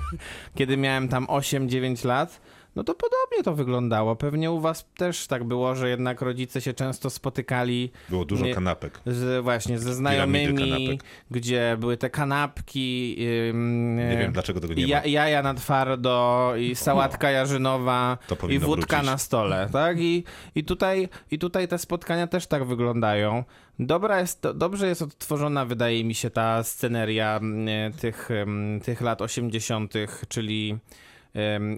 [LAUGHS] kiedy miałem tam 8-9 lat, no to podobnie to wyglądało. Pewnie u was też tak było, że jednak rodzice się często spotykali Było dużo Nie- kanapek. z, właśnie ze znajomymi, gdzie były te kanapki, ym, Nie wiem, dlaczego tego nie ja, ma. jaja na twardo i sałatka jarzynowa i wódka wrócić. na stole, tak? I, i, tutaj, I tutaj te spotkania też tak wyglądają. Dobra jest, dobrze jest odtworzona, wydaje mi się, ta sceneria mm, tych, em, tych lat 80., czyli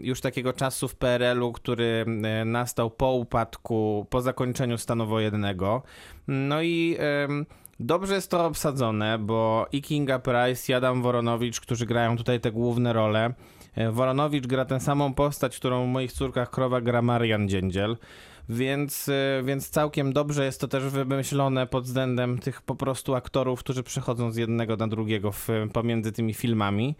już takiego czasu w PRL-u, który nastał po upadku, po zakończeniu stanu wojennego. No i dobrze jest to obsadzone, bo i Kinga Price, i Adam Woronowicz, którzy grają tutaj te główne role. E, Woronowicz gra tę samą postać, którą w moich córkach krowa gra Marian Dziędziel. Więc, e, więc całkiem dobrze jest to też wymyślone pod względem tych po prostu aktorów, którzy przechodzą z jednego na drugiego w, pomiędzy tymi filmami.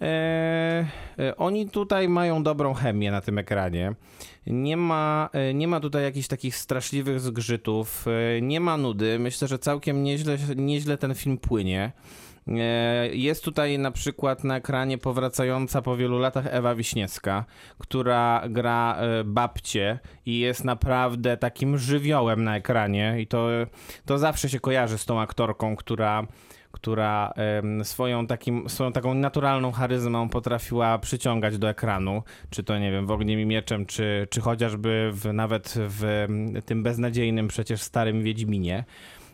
E, e, oni tutaj mają dobrą chemię na tym ekranie. Nie ma, e, nie ma tutaj jakichś takich straszliwych zgrzytów, nie ma nudy. Myślę, że całkiem nieźle, nieźle ten film płynie. Jest tutaj na przykład na ekranie powracająca po wielu latach Ewa Wiśniewska, która gra e, babcię i jest naprawdę takim żywiołem na ekranie i to, to zawsze się kojarzy z tą aktorką, która która swoją, takim, swoją taką naturalną charyzmą potrafiła przyciągać do ekranu, czy to nie wiem, w Ogniem i Mieczem, czy, czy chociażby w, nawet w tym beznadziejnym przecież starym Wiedźminie.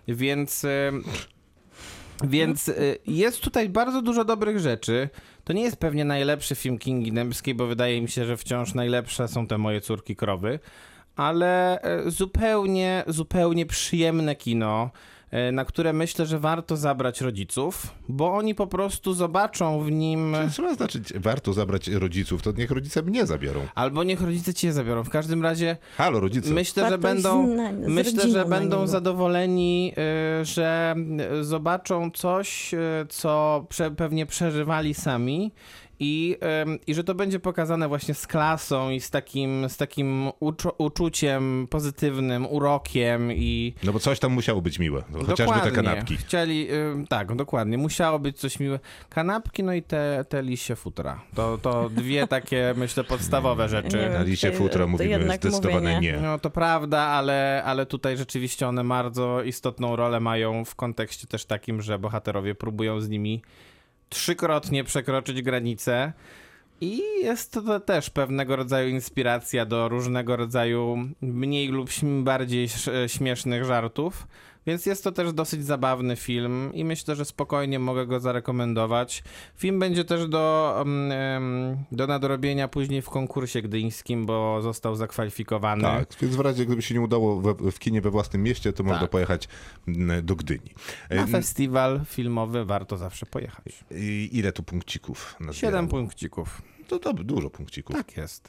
Więc więc y, jest tutaj bardzo dużo dobrych rzeczy. To nie jest pewnie najlepszy film Kingi Dębskiej, bo wydaje mi się, że wciąż najlepsze są te moje córki krowy, ale e, zupełnie, zupełnie przyjemne kino, e, na które myślę, że warto zabrać rodziców, bo oni po prostu zobaczą w nim. Trzeba znaczyć, warto zabrać rodziców, to niech rodzice mnie zabiorą. Albo niech rodzice cię zabiorą. W każdym razie Halo, rodzice. myślę, że Warto będą. z- Myślę, że będą zadowoleni, y, że y, zobaczą coś, y, co prze, pewnie przeżywali sami. I, I że to będzie pokazane właśnie z klasą i z takim, z takim uczu, uczuciem pozytywnym, urokiem i No bo coś tam musiało być miłe. No, chociażby te Dokładnie. kanapki. Chcieli, tak, dokładnie. Musiało być coś miłe. Kanapki, no i te, te liście futra. To, to dwie [LAUGHS] takie, myślę, podstawowe rzeczy. Nie Na wiem, liście futra mówimy zdecydowane mówię nie. No to prawda, ale, ale tutaj rzeczywiście one bardzo istotną rolę mają w kontekście też takim, że bohaterowie próbują z nimi trzykrotnie przekroczyć granicę. I jest to też pewnego rodzaju inspiracja do różnego rodzaju mniej lub bardziej sz- śmiesznych żartów. Więc jest to też dosyć zabawny film i myślę, że spokojnie mogę go zarekomendować. Film będzie też do, mm, do nadrobienia później w konkursie gdyńskim, bo został zakwalifikowany. Tak, więc w razie gdyby się nie udało we, w kinie we własnym mieście, to można Tak. pojechać mm, do Gdyni. Na festiwal filmowy warto zawsze pojechać. i Ile tu punkcików? Siedem punkcików. To, to dużo punkcików. Tak jest.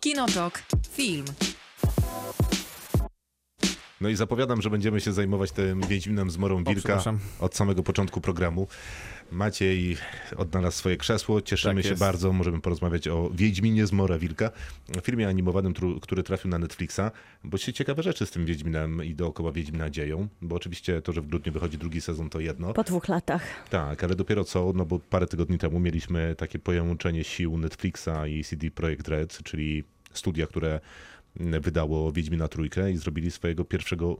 Kinotok. Film. No i zapowiadam, że będziemy się zajmować tym Wiedźminem z Morą Wilka od samego początku programu. Maciej odnalazł swoje krzesło, cieszymy Tak się jest. bardzo, możemy porozmawiać o Wiedźminie z Mora Wilka, filmie animowanym, który trafił na Netflixa, bo się ciekawe rzeczy z tym Wiedźminem i dookoła Wiedźmina dzieją, bo oczywiście to, że w grudniu wychodzi drugi sezon to jedno, Po dwóch latach. tak, ale dopiero co, no bo parę tygodni temu mieliśmy takie połączenie sił Netflixa i CD Projekt Red, czyli studia, które wydało Wiedźmina Trójkę i zrobili swojego pierwszego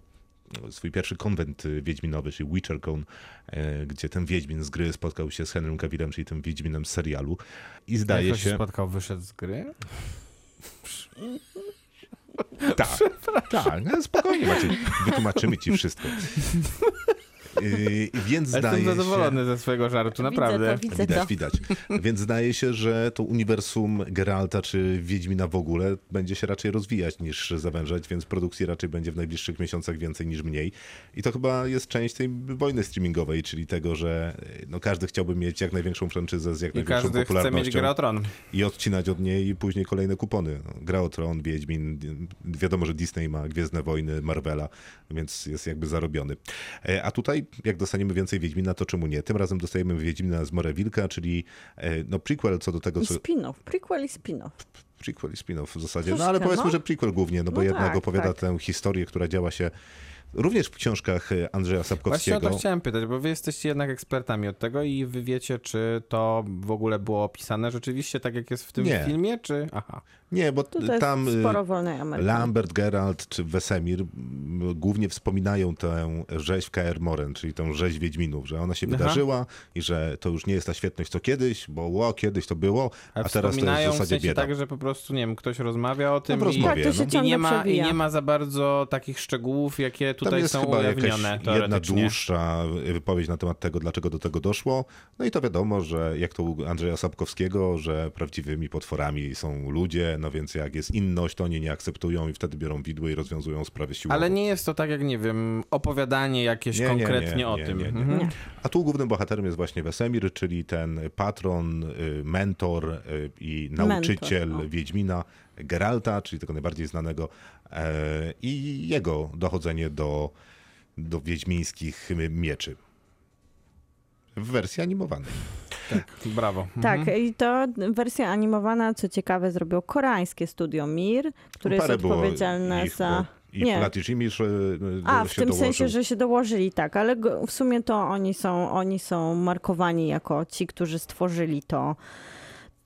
swój pierwszy konwent wiedźminowy, czyli WitcherCon, e, gdzie ten Wiedźmin z gry spotkał się z Henrym Cavillem, czyli tym Wiedźminem z serialu. I zdaje Jak się... spotkał, wyszedł z gry? Tak, tak, no spokojnie Maciej, wytłumaczymy ci wszystko. Yy, więc Jestem zdaje zadowolony się... ze swojego żartu, Widzę naprawdę. to, widzę Widać, to. widać. Więc zdaje się, że to uniwersum Geralta czy Wiedźmina w ogóle będzie się raczej rozwijać niż zawężać, więc produkcji raczej będzie w najbliższych miesiącach więcej niż mniej. I to chyba jest część tej wojny streamingowej, czyli tego, że no, każdy chciałby mieć jak największą franczyzę z jak I największą każdy chce popularnością mieć grę o tron. i odcinać od niej później kolejne kupony. Gra o Tron, Wiedźmin, wiadomo, że Disney ma Gwiezdne Wojny, Marvela, więc jest jakby zarobiony. E, A tutaj, jak dostaniemy więcej Wiedźmina, to czemu nie? Tym razem dostajemy Wiedźmina z More Wilka, czyli e, no prequel co do tego, I co... spin-off, prequel i spin-off. Prequel i spin-off w zasadzie. Troszkę, no ale powiedzmy, no. że prequel głównie, no bo No jednak tak, opowiada tak. tę historię, która działa się również w książkach e, Andrzeja Właśnie o Sapkowskiego. to chciałem pytać, bo wy jesteście jednak ekspertami od tego i wy wiecie, czy to w ogóle było opisane rzeczywiście tak, jak jest w tym Nie. filmie, czy... Aha. Nie, bo Tutaj tam jest y, sporo wolnej Ameryki. Lambert, Geralt czy Wesemir głównie wspominają tę rzeź w Kaer Moren, czyli tę rzeź Wiedźminów, że ona się Aha. wydarzyła i że to już nie jest ta świetność co kiedyś, bo ło, kiedyś to było, A, a, teraz to jest w zasadzie w sensie bieda. tak, że po prostu, nie wiem, ktoś rozmawia o tym w i, Tak, to się no. i, nie ma, i nie ma za bardzo takich szczegółów, jakie tutaj są ujawnione jedna dłuższa wypowiedź na temat tego, dlaczego do tego doszło. No i to wiadomo, że jak to u Andrzeja Sapkowskiego, że prawdziwymi potworami są ludzie, no więc jak jest inność, to oni nie akceptują i wtedy biorą widły i rozwiązują sprawy siłowo. Ale nie jest to tak, jak nie wiem, opowiadanie jakieś Nie, nie, konkretnie nie, o nie, tym. nie, nie. Mhm. A tu głównym bohaterem jest właśnie Wesemir, czyli ten patron, y, mentor y, i nauczyciel Mentor, no. Wiedźmina Geralta, czyli tego najbardziej znanego e, i jego dochodzenie do, do wiedźmińskich mieczy. W wersji animowanej. Tak, brawo. Tak, Mhm. i to wersja animowana, co ciekawe, zrobił koreańskie studio Mir, które jest Parę odpowiedzialne ich, za... I Nie. Platishimisz y, A, się w tym dołożył. sensie, że się dołożyli, tak, ale w sumie to oni są, oni są markowani jako ci, którzy stworzyli to,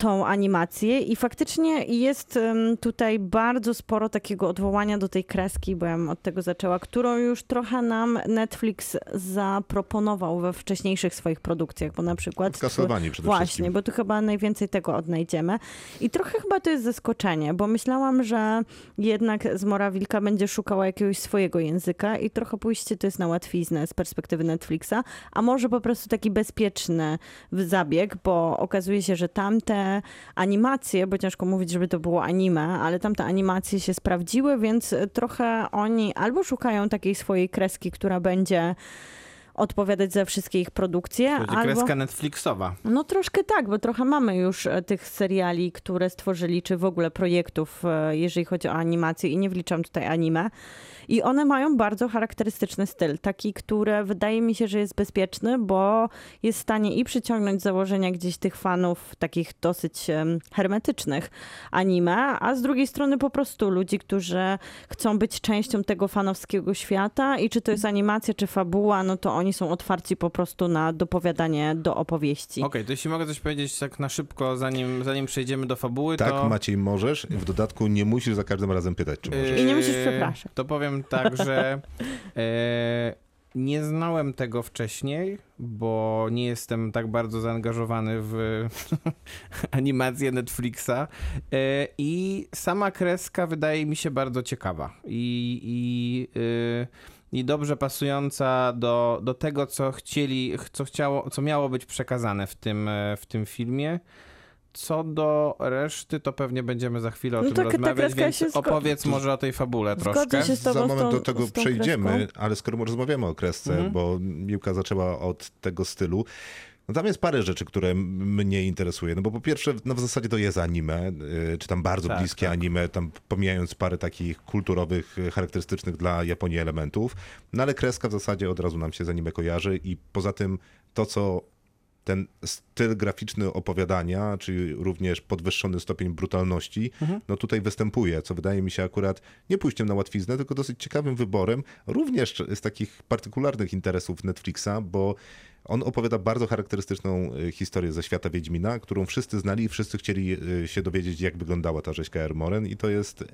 tą animację i faktycznie jest tutaj bardzo sporo takiego odwołania do tej kreski, bo ja od tego zaczęła, którą już trochę nam Netflix zaproponował we wcześniejszych swoich produkcjach, bo na przykład... Przede Właśnie, wszystkim. bo tu chyba najwięcej tego odnajdziemy. I trochę chyba to jest zaskoczenie, bo myślałam, że jednak Zmora Wilka będzie szukała jakiegoś swojego języka i trochę pójście to jest na łatwiznę z perspektywy Netflixa, a może po prostu taki bezpieczny zabieg, bo okazuje się, że tamte animacje, bo ciężko mówić, żeby to było anime, ale tamte animacje się sprawdziły, więc trochę oni albo szukają takiej swojej kreski, która będzie odpowiadać za wszystkie ich produkcje, To będzie albo... kreska Netflixowa. No troszkę tak, bo trochę mamy już e, tych seriali, które stworzyli, czy w ogóle projektów, e, jeżeli chodzi o animację i nie wliczam tutaj anime. I one mają bardzo charakterystyczny styl, taki, który wydaje mi się, że jest bezpieczny, bo jest w stanie i przyciągnąć założenia gdzieś tych fanów takich dosyć hermetycznych anime, a z drugiej strony po prostu ludzi, którzy chcą być częścią tego fanowskiego świata i czy to jest animacja, czy fabuła, no to oni są otwarci po prostu na dopowiadanie do opowieści. Okej, to jeśli mogę coś powiedzieć tak na szybko, zanim, zanim przejdziemy do fabuły, Tak, to... Maciej, możesz. W dodatku nie musisz za każdym razem pytać, czy możesz. I nie musisz Yy, przepraszać. To powiem tak, że [LAUGHS] e, nie znałem tego wcześniej, bo nie jestem tak bardzo zaangażowany w [LAUGHS] animację Netflixa e, i sama kreska wydaje mi się bardzo ciekawa i, i, e, i dobrze pasująca do, do tego, co chcieli, co chciało, co miało być przekazane w tym, e, w tym filmie. Co do reszty, to pewnie będziemy za chwilę o No tym tak, ta rozmawiać, kreska więc opowiedz może o tej fabule troszkę. się z tobą Za moment tą, do tego przejdziemy, kreską. ale skoro rozmawiamy o kresce, Mhm. bo Miłka zaczęła od tego stylu, no tam jest parę rzeczy, które mnie interesuje. No bo po pierwsze, no w zasadzie to jest anime, y, czy tam bardzo Tak, bliskie tak. anime, tam pomijając parę takich kulturowych, y, charakterystycznych dla Japonii elementów. No ale kreska w zasadzie od razu nam się z anime kojarzy i poza tym to, co ten styl graficzny opowiadania, czyli również podwyższony stopień brutalności, no tutaj występuje, co wydaje mi się akurat nie pójściem na łatwiznę, tylko dosyć ciekawym wyborem, również z takich partykularnych interesów Netflixa, bo on opowiada bardzo charakterystyczną y, historię ze świata Wiedźmina, którą wszyscy znali i wszyscy chcieli y, się dowiedzieć, jak wyglądała ta rzeźka Ermoren i to jest y,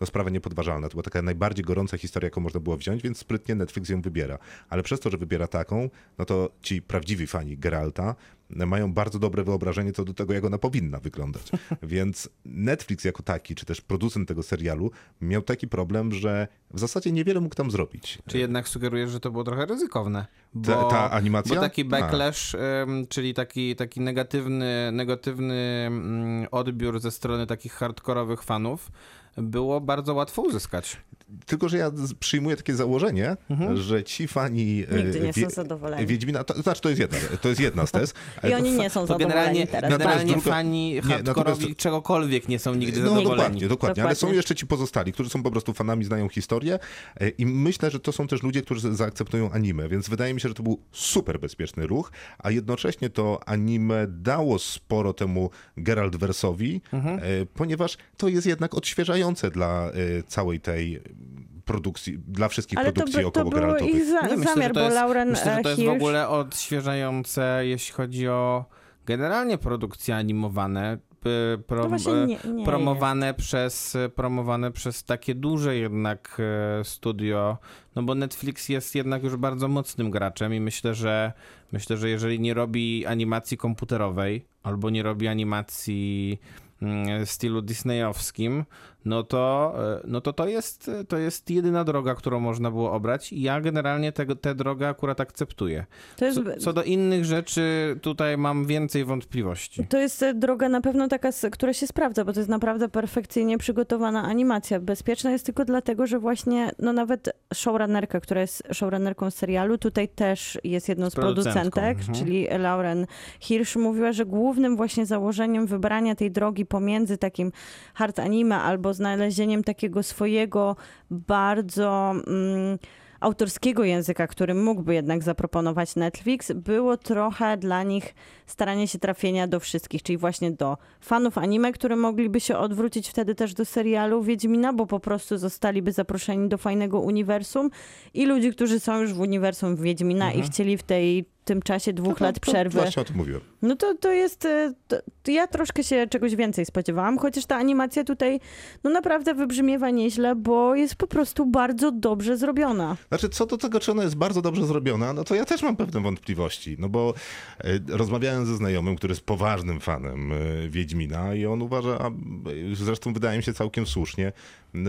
no, sprawa niepodważalna. To była taka najbardziej gorąca historia, jaką można było wziąć, więc sprytnie Netflix ją wybiera. Ale przez to, że wybiera taką, no to ci prawdziwi fani Geralta mają bardzo dobre wyobrażenie co do tego, jak ona powinna wyglądać. [LAUGHS] Więc Netflix jako taki, czy też producent tego serialu miał taki problem, że w zasadzie niewiele mógł tam zrobić. Czy jednak sugerujesz, że to było trochę ryzykowne? Bo, Ta- ta animacja? Bo taki backlash, czyli taki, taki negatywny, negatywny mm, odbiór ze strony takich hardkorowych fanów było bardzo łatwo uzyskać. Tylko, że ja przyjmuję takie założenie, że ci fani e, Nigdy nie są Wie- zadowoleni. Wiedźmina, to, to znaczy to jest jedna, to jest jedna z tez. I oni nie są zadowoleni generalnie, teraz. generalnie Natomiast druga- fani nie, hardkorowi czegokolwiek nie są nigdy No zadowoleni. dokładnie, dokładnie, ale są Dokładnie. jeszcze ci pozostali, którzy są po prostu fanami, znają historię e, i myślę, że to są też ludzie, którzy zaakceptują anime, więc wydaje mi się, że to był super bezpieczny ruch, a jednocześnie to anime dało sporo temu Geralt-wersowi, Mhm. e, ponieważ to jest jednak odświeżające dla e, całej tej produkcji, dla wszystkich Ale to, produkcji by, to około był granatowych. ich za, Nie, myślę, zamiar, to bo jest- Lauren Myślę, że to jest w ogóle odświeżające, jeśli chodzi o generalnie produkcje animowane. p- Pro, To właśnie e, nie, nie promowane przez, promowane przez takie duże jednak e, studio, no bo Netflix jest jednak już bardzo mocnym graczem i myślę, że myślę, że jeżeli nie robi animacji komputerowej albo nie robi animacji mm, w stylu disneyowskim, no to, e, no to to jest, to jest jedyna droga, którą można było obrać i ja generalnie tę drogę akurat akceptuję. Jest, Co, co do innych rzeczy, tutaj mam więcej wątpliwości. To jest e, droga na pewno taka, która się sprawdza, bo to jest naprawdę perfekcyjnie przygotowana animacja. Bezpieczna jest tylko dlatego, że właśnie, no nawet showrunnerka, która jest showrunnerką serialu, tutaj też jest jedną z, Z producentek, mhm. czyli Lauren Hirsch, mówiła, że głównym właśnie założeniem wybrania tej drogi pomiędzy takim hard anime albo znalezieniem takiego swojego bardzo... Mm, autorskiego języka, który mógłby jednak zaproponować Netflix, było trochę dla nich staranie się trafienia do wszystkich, czyli właśnie do fanów anime, które mogliby się odwrócić wtedy też do serialu Wiedźmina, bo po prostu zostaliby zaproszeni do fajnego uniwersum i ludzi, którzy są już w uniwersum Wiedźmina i chcieli w tej tym czasie dwóch No lat to- to przerwy. Właśnie o tym mówiłem. No to, to jest. e, To, to ja troszkę się czegoś więcej spodziewałam, chociaż ta animacja tutaj no naprawdę wybrzmiewa nieźle, bo jest po prostu bardzo dobrze zrobiona. Znaczy, co do tego, czy ona jest bardzo dobrze zrobiona, no to ja też mam pewne wątpliwości. No bo e, rozmawiałem ze znajomym, który jest poważnym fanem e, Wiedźmina i on uważa, a zresztą wydaje mi się całkiem słusznie,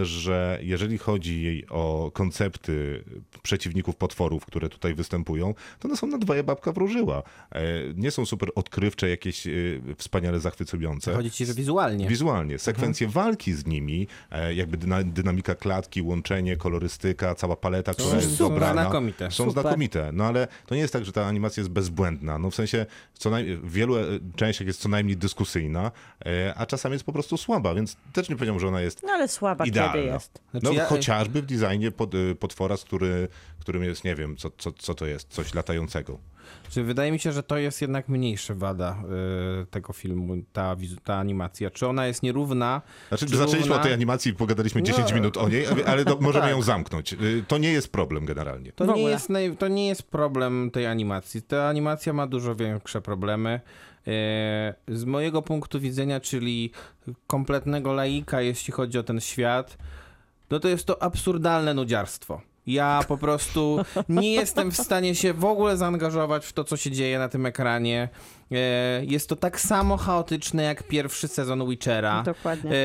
że jeżeli chodzi o koncepty przeciwników potworów, które tutaj występują, to one są na dwoje babka wróżyła. E, Nie są super odkrywcze, jakieś e, wspaniale zachwycujące. Chodzi ci, że wizualnie. Wizualnie. Sekwencje walki z nimi, e, jakby dyna, dynamika klatki, łączenie, kolorystyka, cała paleta, która jest super. dobrana. Znakomite. Są Super. znakomite. No ale to nie jest tak, że ta animacja jest bezbłędna. No w sensie co naj, w wielu częściach jest co najmniej dyskusyjna, a czasami jest po prostu słaba, więc też nie powiedziałbym, że ona jest No ale słaba idealna. kiedy jest. Znaczy no ja- chociażby w designie pod, potwora, z który, którym jest, nie wiem, co, co, co to jest, coś latającego. Czy wydaje mi się, że to jest jednak mniejsza wada y, tego filmu, ta, ta animacja. Czy ona jest nierówna? Znaczy, Czy zaczęliśmy równa? o tej animacji, pogadaliśmy 10 No. minut o niej, ale to [LAUGHS] możemy Tak. ją zamknąć. Y, To nie jest problem generalnie. To nie, jest naj, to nie jest problem tej animacji. Ta animacja ma dużo większe problemy. E, Z mojego punktu widzenia, czyli kompletnego laika, jeśli chodzi o ten świat, no to jest to absurdalne nudziarstwo. Ja po prostu nie jestem w stanie się w ogóle zaangażować w to, co się dzieje na tym ekranie. E, Jest to tak samo chaotyczne jak pierwszy sezon Witchera. Dokładnie. E,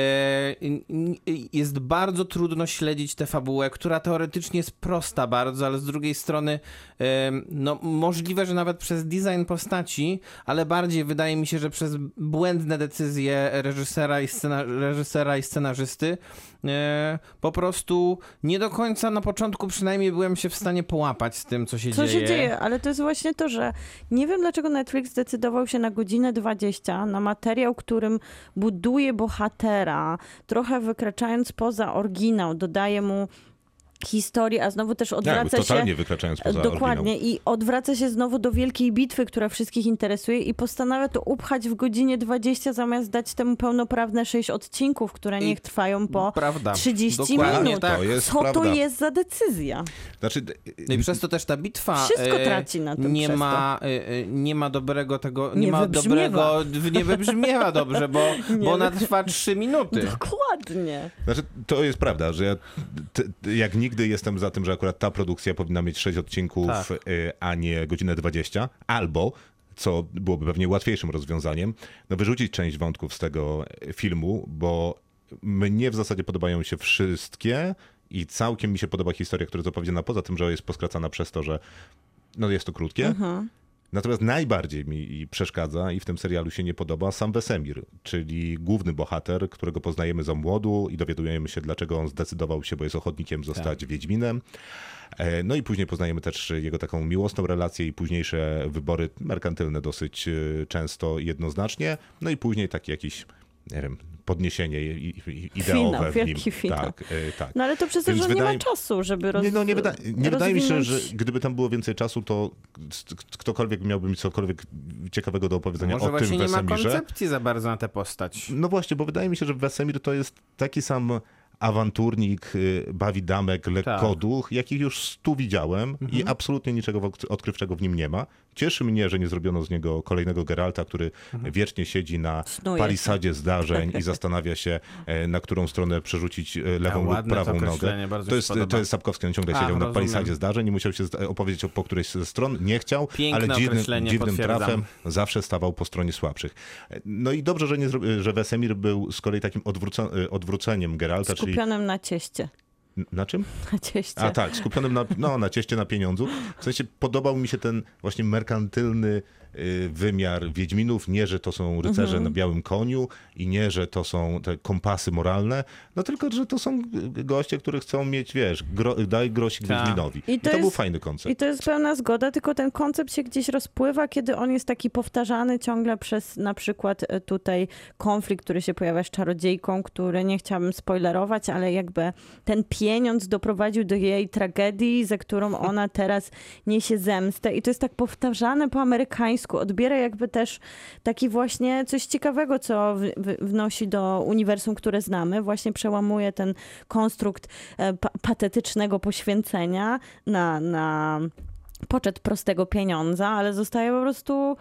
Jest bardzo trudno śledzić tę fabułę, która teoretycznie jest prosta bardzo, ale z drugiej strony em, no, możliwe, że nawet przez design postaci, ale bardziej wydaje mi się, że przez błędne decyzje reżysera i, reżysera i scenarzysty e, po prostu nie do końca na początku przynajmniej byłem się w stanie połapać z tym, co się Co dzieje. się dzieje? Ale to jest właśnie to, że nie wiem dlaczego Netflix zdecydował się na godzinę 20 na materiał, którym buduje bohatera, trochę wykraczając poza oryginał, dodaje mu historię, a znowu też Jakby odwraca się... totalnie wykraczając poza Dokładnie oryginał. i odwraca się znowu do wielkiej bitwy, która wszystkich interesuje i postanawia to upchać w godzinie 20 zamiast dać temu pełnoprawne 6 odcinków, które I- niech trwają po Prawda. 30 Dokładnie minut. tak. To jest Co to prawda. jest za decyzja? Znaczy, No i przez to też ta bitwa Wszystko e, traci na tym nie ma, e, e, nie ma dobrego tego, nie, Nie ma wybrzmiewa. dobrego, nie wybrzmiewa dobrze, bo, [LAUGHS] Nie bo ona trwa 3 minuty. Dokładnie. Znaczy, to jest prawda, że ja t, t, jak nigdy jestem za tym, że akurat ta produkcja powinna mieć 6 odcinków, Tak. y, a nie godzinę 20, albo co byłoby pewnie łatwiejszym rozwiązaniem, no wyrzucić część wątków z tego y, filmu, bo mnie w zasadzie podobają się wszystkie i całkiem mi się podoba historia, która jest opowiedziana, poza tym, że jest poskracana przez to, że no jest to krótkie. Mhm. Natomiast najbardziej mi przeszkadza i w tym serialu się nie podoba sam Wesemir, czyli główny bohater, którego poznajemy za młodu i dowiadujemy się, dlaczego on zdecydował się, bo jest ochotnikiem zostać Wiedźminem. E, No i później poznajemy też jego taką miłosną relację i późniejsze wybory merkantylne dosyć e, często jednoznacznie. No i później taki jakiś, nie wiem, podniesienie i- i- ideowe Finał, w nim. wielki finał. Tak, e, tak. No ale to przez to, że nie wydaje- ma czasu, żeby roz... Nie, no nie, wyda nie wydaje mi się, że gdyby tam było więcej czasu, to ktokolwiek miałby mi cokolwiek ciekawego do opowiedzenia Może o właśnie tym nie ma Wesemirze. koncepcji za bardzo na tę postać. No właśnie, bo wydaje mi się, że Wesemir to jest taki sam awanturnik, y, bawi damek, lekkoduch, jakich już stu widziałem i Mhm. absolutnie niczego odkrywczego w nim nie ma. Cieszy mnie, że nie zrobiono z niego kolejnego Geralta, który Mhm. wiecznie siedzi na Snuje palisadzie zdarzeń i [LAUGHS] zastanawia się, e, na którą stronę przerzucić e, lewą lub ładne to prawą nogę. To jest, to jest Sapkowski, on ciągle A, siedział na rozumiem. palisadzie zdarzeń i musiał się zda- opowiedzieć o, po którejś ze stron. Nie chciał, Piękne ale dziwnym, dziwnym trafem zawsze stawał po stronie słabszych. E, No i dobrze, że, nie, że Wesemir był z kolei takim e, odwróceniem Geralta, czyli Skupionym na cieście. Na czym? Na cieście. A tak, skupionym na, no, na cieście, na pieniądzu. W sensie podobał mi się ten właśnie merkantylny y, wymiar Wiedźminów. Nie, że to są rycerze Mhm. na białym koniu i nie, że to są te kompasy moralne, no tylko, że to są y, goście, którzy chcą mieć, wiesz, gro, daj grosik Tak. Wiedźminowi. I I to to, był jest- fajny koncept. I to jest pełna zgoda, tylko ten koncept się gdzieś rozpływa, kiedy on jest taki powtarzany ciągle przez na przykład e, tutaj konflikt, który się pojawia z czarodziejką, który nie chciałabym spoilerować, ale jakby ten pieniądz doprowadził do jej tragedii, za którą ona teraz niesie zemstę. I to jest tak powtarzane po amerykańsku. Odbiera jakby też taki właśnie coś ciekawego, co wnosi do uniwersum, które znamy. Właśnie przełamuje ten konstrukt e, pa patetycznego poświęcenia na, na poczet prostego pieniądza, ale zostaje po prostu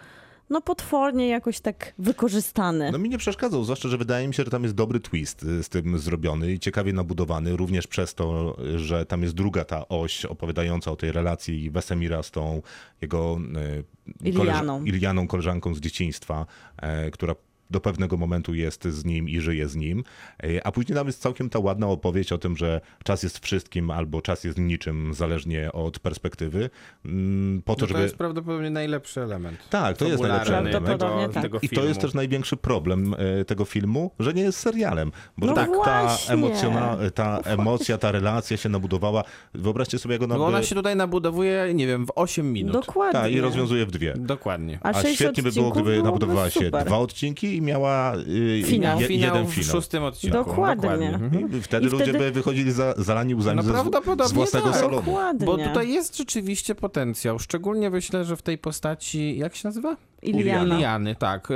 no potwornie jakoś tak wykorzystany. No mi nie przeszkadzał, zwłaszcza, że wydaje mi się, że tam jest dobry twist y, z tym zrobiony i ciekawie nabudowany, również przez to, że tam jest druga ta oś opowiadająca o tej relacji Wesemira z tą jego y, Ilianą. koleż- Ilianą, koleżanką z dzieciństwa, e, która do pewnego momentu jest z nim i żyje z nim. E, A później tam jest całkiem ta ładna opowieść o tym, że czas jest wszystkim albo czas jest niczym, zależnie od perspektywy. Mm, Po to, No to żeby... jest prawdopodobnie najlepszy element. Tak, to jest najlepszy element. Tego, tak. tego I to jest też największy problem e, tego filmu, że nie jest serialem. Bo No żeby ta, emocjona, ta emocja, ta relacja się nabudowała. Wyobraźcie sobie, jak ona Bo by... ona się tutaj nabudowuje, nie wiem, w 8 minut. Dokładnie. Ta, i rozwiązuje w dwie. Dokładnie. A, A sześć świetnie by było, gdyby byłoby nabudowała się super. dwa odcinki i miała y, Finał. je, finał jeden w finał. szóstym odcinku. Dokładnie. Mhm. I wtedy I ludzie wtedy- by wychodzili za, zalani łzami No ze, z własnego tak. salonu. Dokładnie. Bo tutaj jest rzeczywiście potencjał. Szczególnie myślę, że w tej postaci, jak się nazywa? Iliana. Iliany, tak.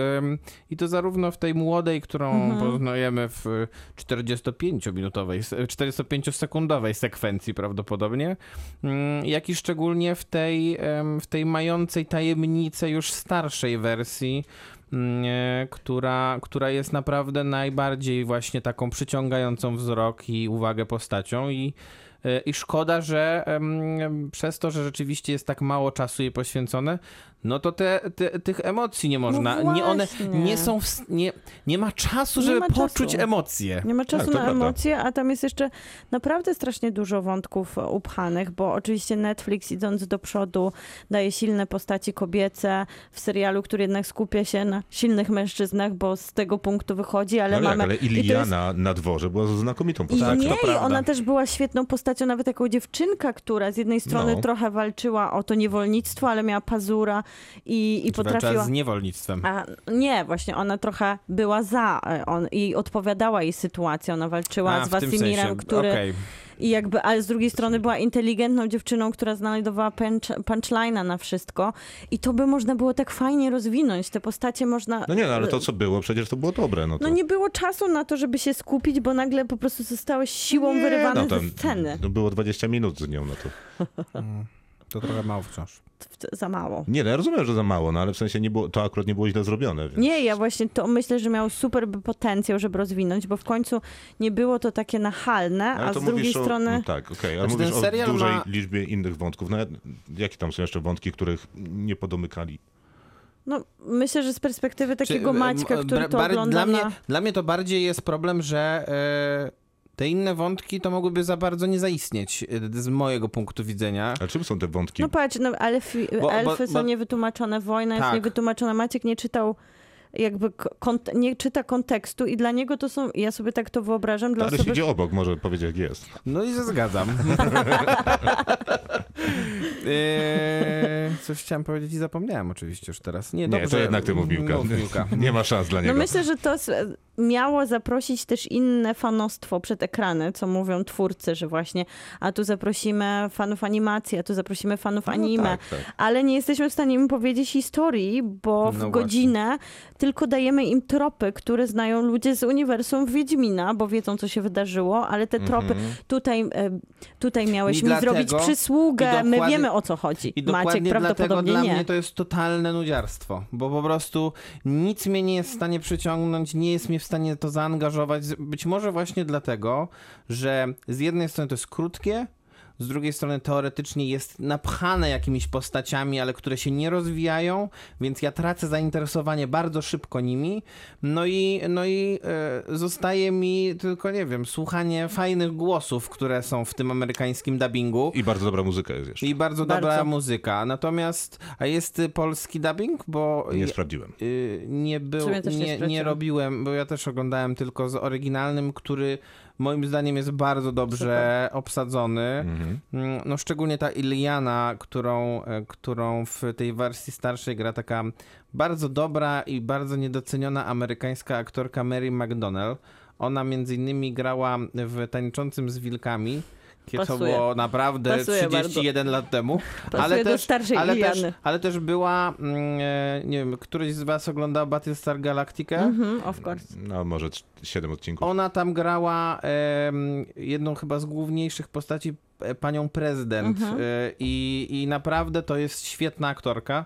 I to zarówno w tej młodej, którą Mhm. poznajemy w 45-minutowej, 45-sekundowej sekwencji prawdopodobnie, ym, jak i szczególnie w tej, w tej mającej tajemnicę już starszej wersji, która, która jest naprawdę najbardziej właśnie taką przyciągającą wzrok i uwagę postacią. I e, i szkoda, że przez to, że rzeczywiście jest tak mało czasu jej poświęcone, no to te, te, tych emocji nie można. nie, one nie są. W, nie, nie ma czasu, Nie żeby ma poczuć czasu. emocje. Nie ma czasu Tak, na prawda. emocje, a tam jest jeszcze naprawdę strasznie dużo wątków upchanych, bo oczywiście Netflix idąc do przodu daje silne postaci kobiece w serialu, który jednak skupia się na silnych mężczyznach, bo z tego punktu wychodzi, ale Ale, mamy... ale i to jest- Iliana na dworze była znakomitą I postacią. nie, to i prawda. ona też była świetną postacią, nawet jako dziewczynka, która z jednej strony No. trochę walczyła o to niewolnictwo, ale miała pazura i, i potrafiła... z niewolnictwem. A nie, właśnie ona trochę była za e, on, i odpowiadała jej sytuacji. Ona walczyła A, z Wasimirem, sensie. który Okej. i jakby, ale z drugiej strony była inteligentną dziewczyną, która znajdowała punch, punchline'a na wszystko. I to by można było tak fajnie rozwinąć. Te postacie można. No nie, no, ale to co było, przecież to było dobre. No, to... No nie było czasu na to, żeby się skupić, bo nagle po prostu zostałeś siłą Nie, wyrywane no, ze tam- sceny. No było 20 minut z nią, no to... [LAUGHS] To trochę mało wciąż. Za mało. Nie, no ja rozumiem, że za mało, no ale w sensie nie było, to akurat nie było źle zrobione. Więc... Nie, ja właśnie to myślę, że miał super potencjał, żeby rozwinąć, bo w końcu nie było to takie nachalne, Ale a to z drugiej o, strony... no tak, okej, ale Znaczy, mówisz ten o dużej ma- liczbie innych wątków. No, jakie tam są jeszcze wątki, których nie podomykali? No, myślę, że z perspektywy takiego Czy, Maćka, który to ogląda dla mnie, na... dla mnie to bardziej jest problem, że e, te inne wątki to mogłyby za bardzo nie zaistnieć e, z mojego punktu widzenia. A czym są te wątki? No patrz, no, elfi, Bo- elfy bo- są bo- niewytłumaczone, wojna jest Tak. niewytłumaczona. Maciek nie czytał jakby nie czyta kontekstu i dla niego to są, ja sobie tak to wyobrażam, dla ale osoby... siedzi obok, może powiedzieć jak jest. No i się zgadzam. [LAUGHS] [LAUGHS] [LAUGHS] eee, coś chciałem powiedzieć i zapomniałem oczywiście już teraz. Nie, Nie, dobrze. to jednak ty mów. Mów, Miłka. [LAUGHS] Nie ma szans dla No niego. myślę, że to, miało zaprosić też inne fanostwo przed ekrany, co mówią twórcy, że właśnie a tu zaprosimy fanów animacji, a tu zaprosimy fanów anime, tak, tak. ale nie jesteśmy w stanie im powiedzieć historii, bo w No godzinę tylko dajemy im tropy, które znają ludzie z uniwersum Wiedźmina, bo wiedzą, co się wydarzyło, ale te tropy, Mhm. tutaj, e, tutaj miałeś I mi dlatego- zrobić przysługę, i my dokładnie- wiemy, o co chodzi. I Maciek dokładnie dlatego prawdopodobnie dla nie. mnie to jest totalne nudziarstwo, bo po prostu nic mnie nie jest w stanie przyciągnąć, nie jest mnie w stanie to zaangażować. Być może właśnie dlatego, że z jednej strony to jest krótkie, z drugiej strony teoretycznie jest napchane jakimiś postaciami, ale które się nie rozwijają, więc ja tracę zainteresowanie bardzo szybko nimi. No i, no i e, zostaje mi tylko, nie wiem, słuchanie fajnych głosów, które są w tym amerykańskim dubbingu. I bardzo dobra muzyka jest jeszcze. I bardzo dobra Bardzo. muzyka. Natomiast, a jest y, polski dubbing? Bo Nie ja- sprawdziłem. y, nie był, nie nie, nie robiłem, bo ja też oglądałem tylko z oryginalnym, który moim zdaniem jest bardzo dobrze obsadzony. Mhm. Mm, No szczególnie ta Iliana, którą, e, którą w tej wersji starszej gra taka bardzo dobra i bardzo niedoceniona amerykańska aktorka Mary McDonnell. Ona między innymi grała w Tańczącym z wilkami. Kiedy to Pasuje. było naprawdę Pasuje 31 lat temu. Pasuje do starszej ale, też, ale też była, mm, e, nie wiem, któryś z was oglądał Battlestar Galactica? Mhm, of course. No może 7 odcinków. Ona tam grała jedną chyba z główniejszych postaci, e, panią prezydent. Mhm. E, I, I naprawdę to jest świetna aktorka.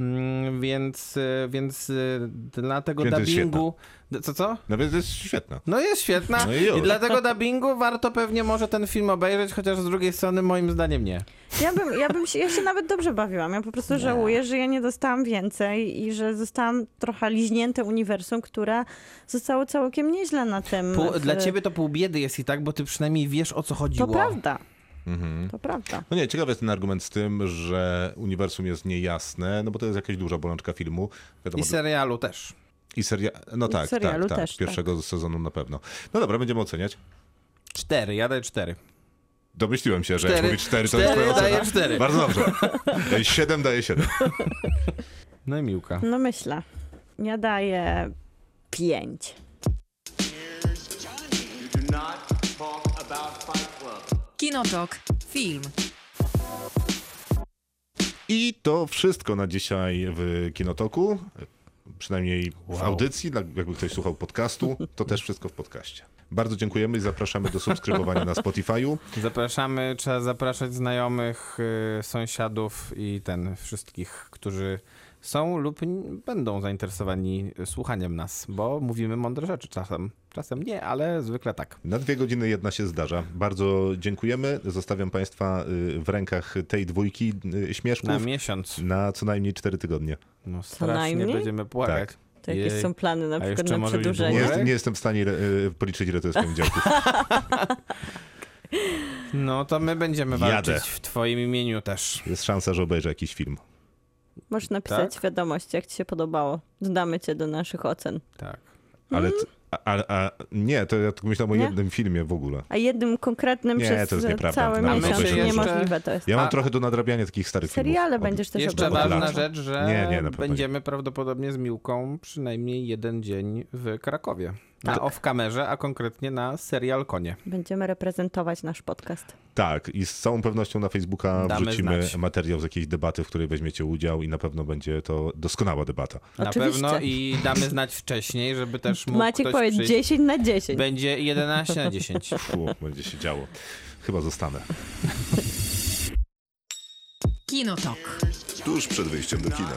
Mm, Więc, więc dla tego dubbingu. Co, co? No więc jest świetna. No jest świetna. No i. I dla tego dubbingu warto pewnie może ten film obejrzeć, chociaż z drugiej strony moim zdaniem nie. Ja bym, ja bym się, ja się nawet dobrze bawiłam. Ja po prostu żałuję, że ja nie dostałam więcej i że zostałam trochę liźnięte uniwersum, które zostało całkiem nieźle na tym. Pół, w- Dla ciebie to pół biedy jest i tak, bo ty przynajmniej wiesz o co chodziło. To prawda, Mhm. to prawda. No nie, ciekawy jest ten argument z tym, że uniwersum jest niejasne, no bo to jest jakaś duża bolączka filmu. Wiadomo, I serialu też. I seria... No I tak, serialu tak, tak. też, Pierwszego sezonu na pewno. No dobra, będziemy oceniać. Cztery, ja daję cztery. Domyśliłem się, że jak Cztery. mówisz 4, to jest Cztery twoja ocena. daję cztery. Bardzo dobrze. 7 daje 7. No i Miłka. No myślę. Ja daję pięć. Kinotok. Film. I to wszystko na dzisiaj w Kinotoku. Przynajmniej w Wow. audycji, dla- jakby ktoś słuchał podcastu, to też wszystko w podcaście. Bardzo dziękujemy i zapraszamy do subskrybowania na Spotify'u. Zapraszamy, trzeba zapraszać znajomych, y, sąsiadów i ten, wszystkich, którzy są lub będą zainteresowani słuchaniem nas, bo mówimy mądre rzeczy czasem. Czasem nie, ale zwykle tak. Na dwie godziny jedna się zdarza. Bardzo dziękujemy. Zostawiam Państwa y, w rękach tej dwójki y, śmieszków Na na, miesiąc. co najmniej cztery tygodnie. No strasznie najmniej? będziemy płakać. Tak. To jakieś Jej. są plany na przykład na Nie, przedłużenie? jest, nie jestem w stanie y, policzyć, ile to jest poniedziałków. [LAUGHS] No to my będziemy Jadę. walczyć w twoim imieniu też. Jest szansa, że obejrzę jakiś film. Możesz napisać Tak? wiadomość, jak ci się podobało. Dodamy cię do naszych ocen. Tak. Ale, t- a, a, a nie, to ja tylko myślałem o Nie? jednym filmie w ogóle. A jednym konkretnym Nie, przez to jest nieprawda. cały Nam miesiąc to się niemożliwe to jest. Ja mam A- trochę do nadrabiania takich starych Seriale filmów. będziesz też Jeszcze ważna lat. rzecz, że Nie, nie, pewno będziemy prawdopodobnie z Miłką przynajmniej jeden dzień w Krakowie. Na Tak. off-kamerze, a konkretnie na serial Konie. Będziemy reprezentować nasz podcast. Tak, i z całą pewnością na Facebooka Damy wrzucimy znać. materiał z jakiejś debaty, w której weźmiecie udział i na pewno będzie to doskonała debata. Na Oczywiście. pewno i damy znać wcześniej, żeby też mógł Maciek ktoś powie przyjść. 10 na 10. Będzie 11 na 10. [LAUGHS] Fu, będzie się działo. Chyba zostanę. Kinotok. Tuż przed wyjściem do kina.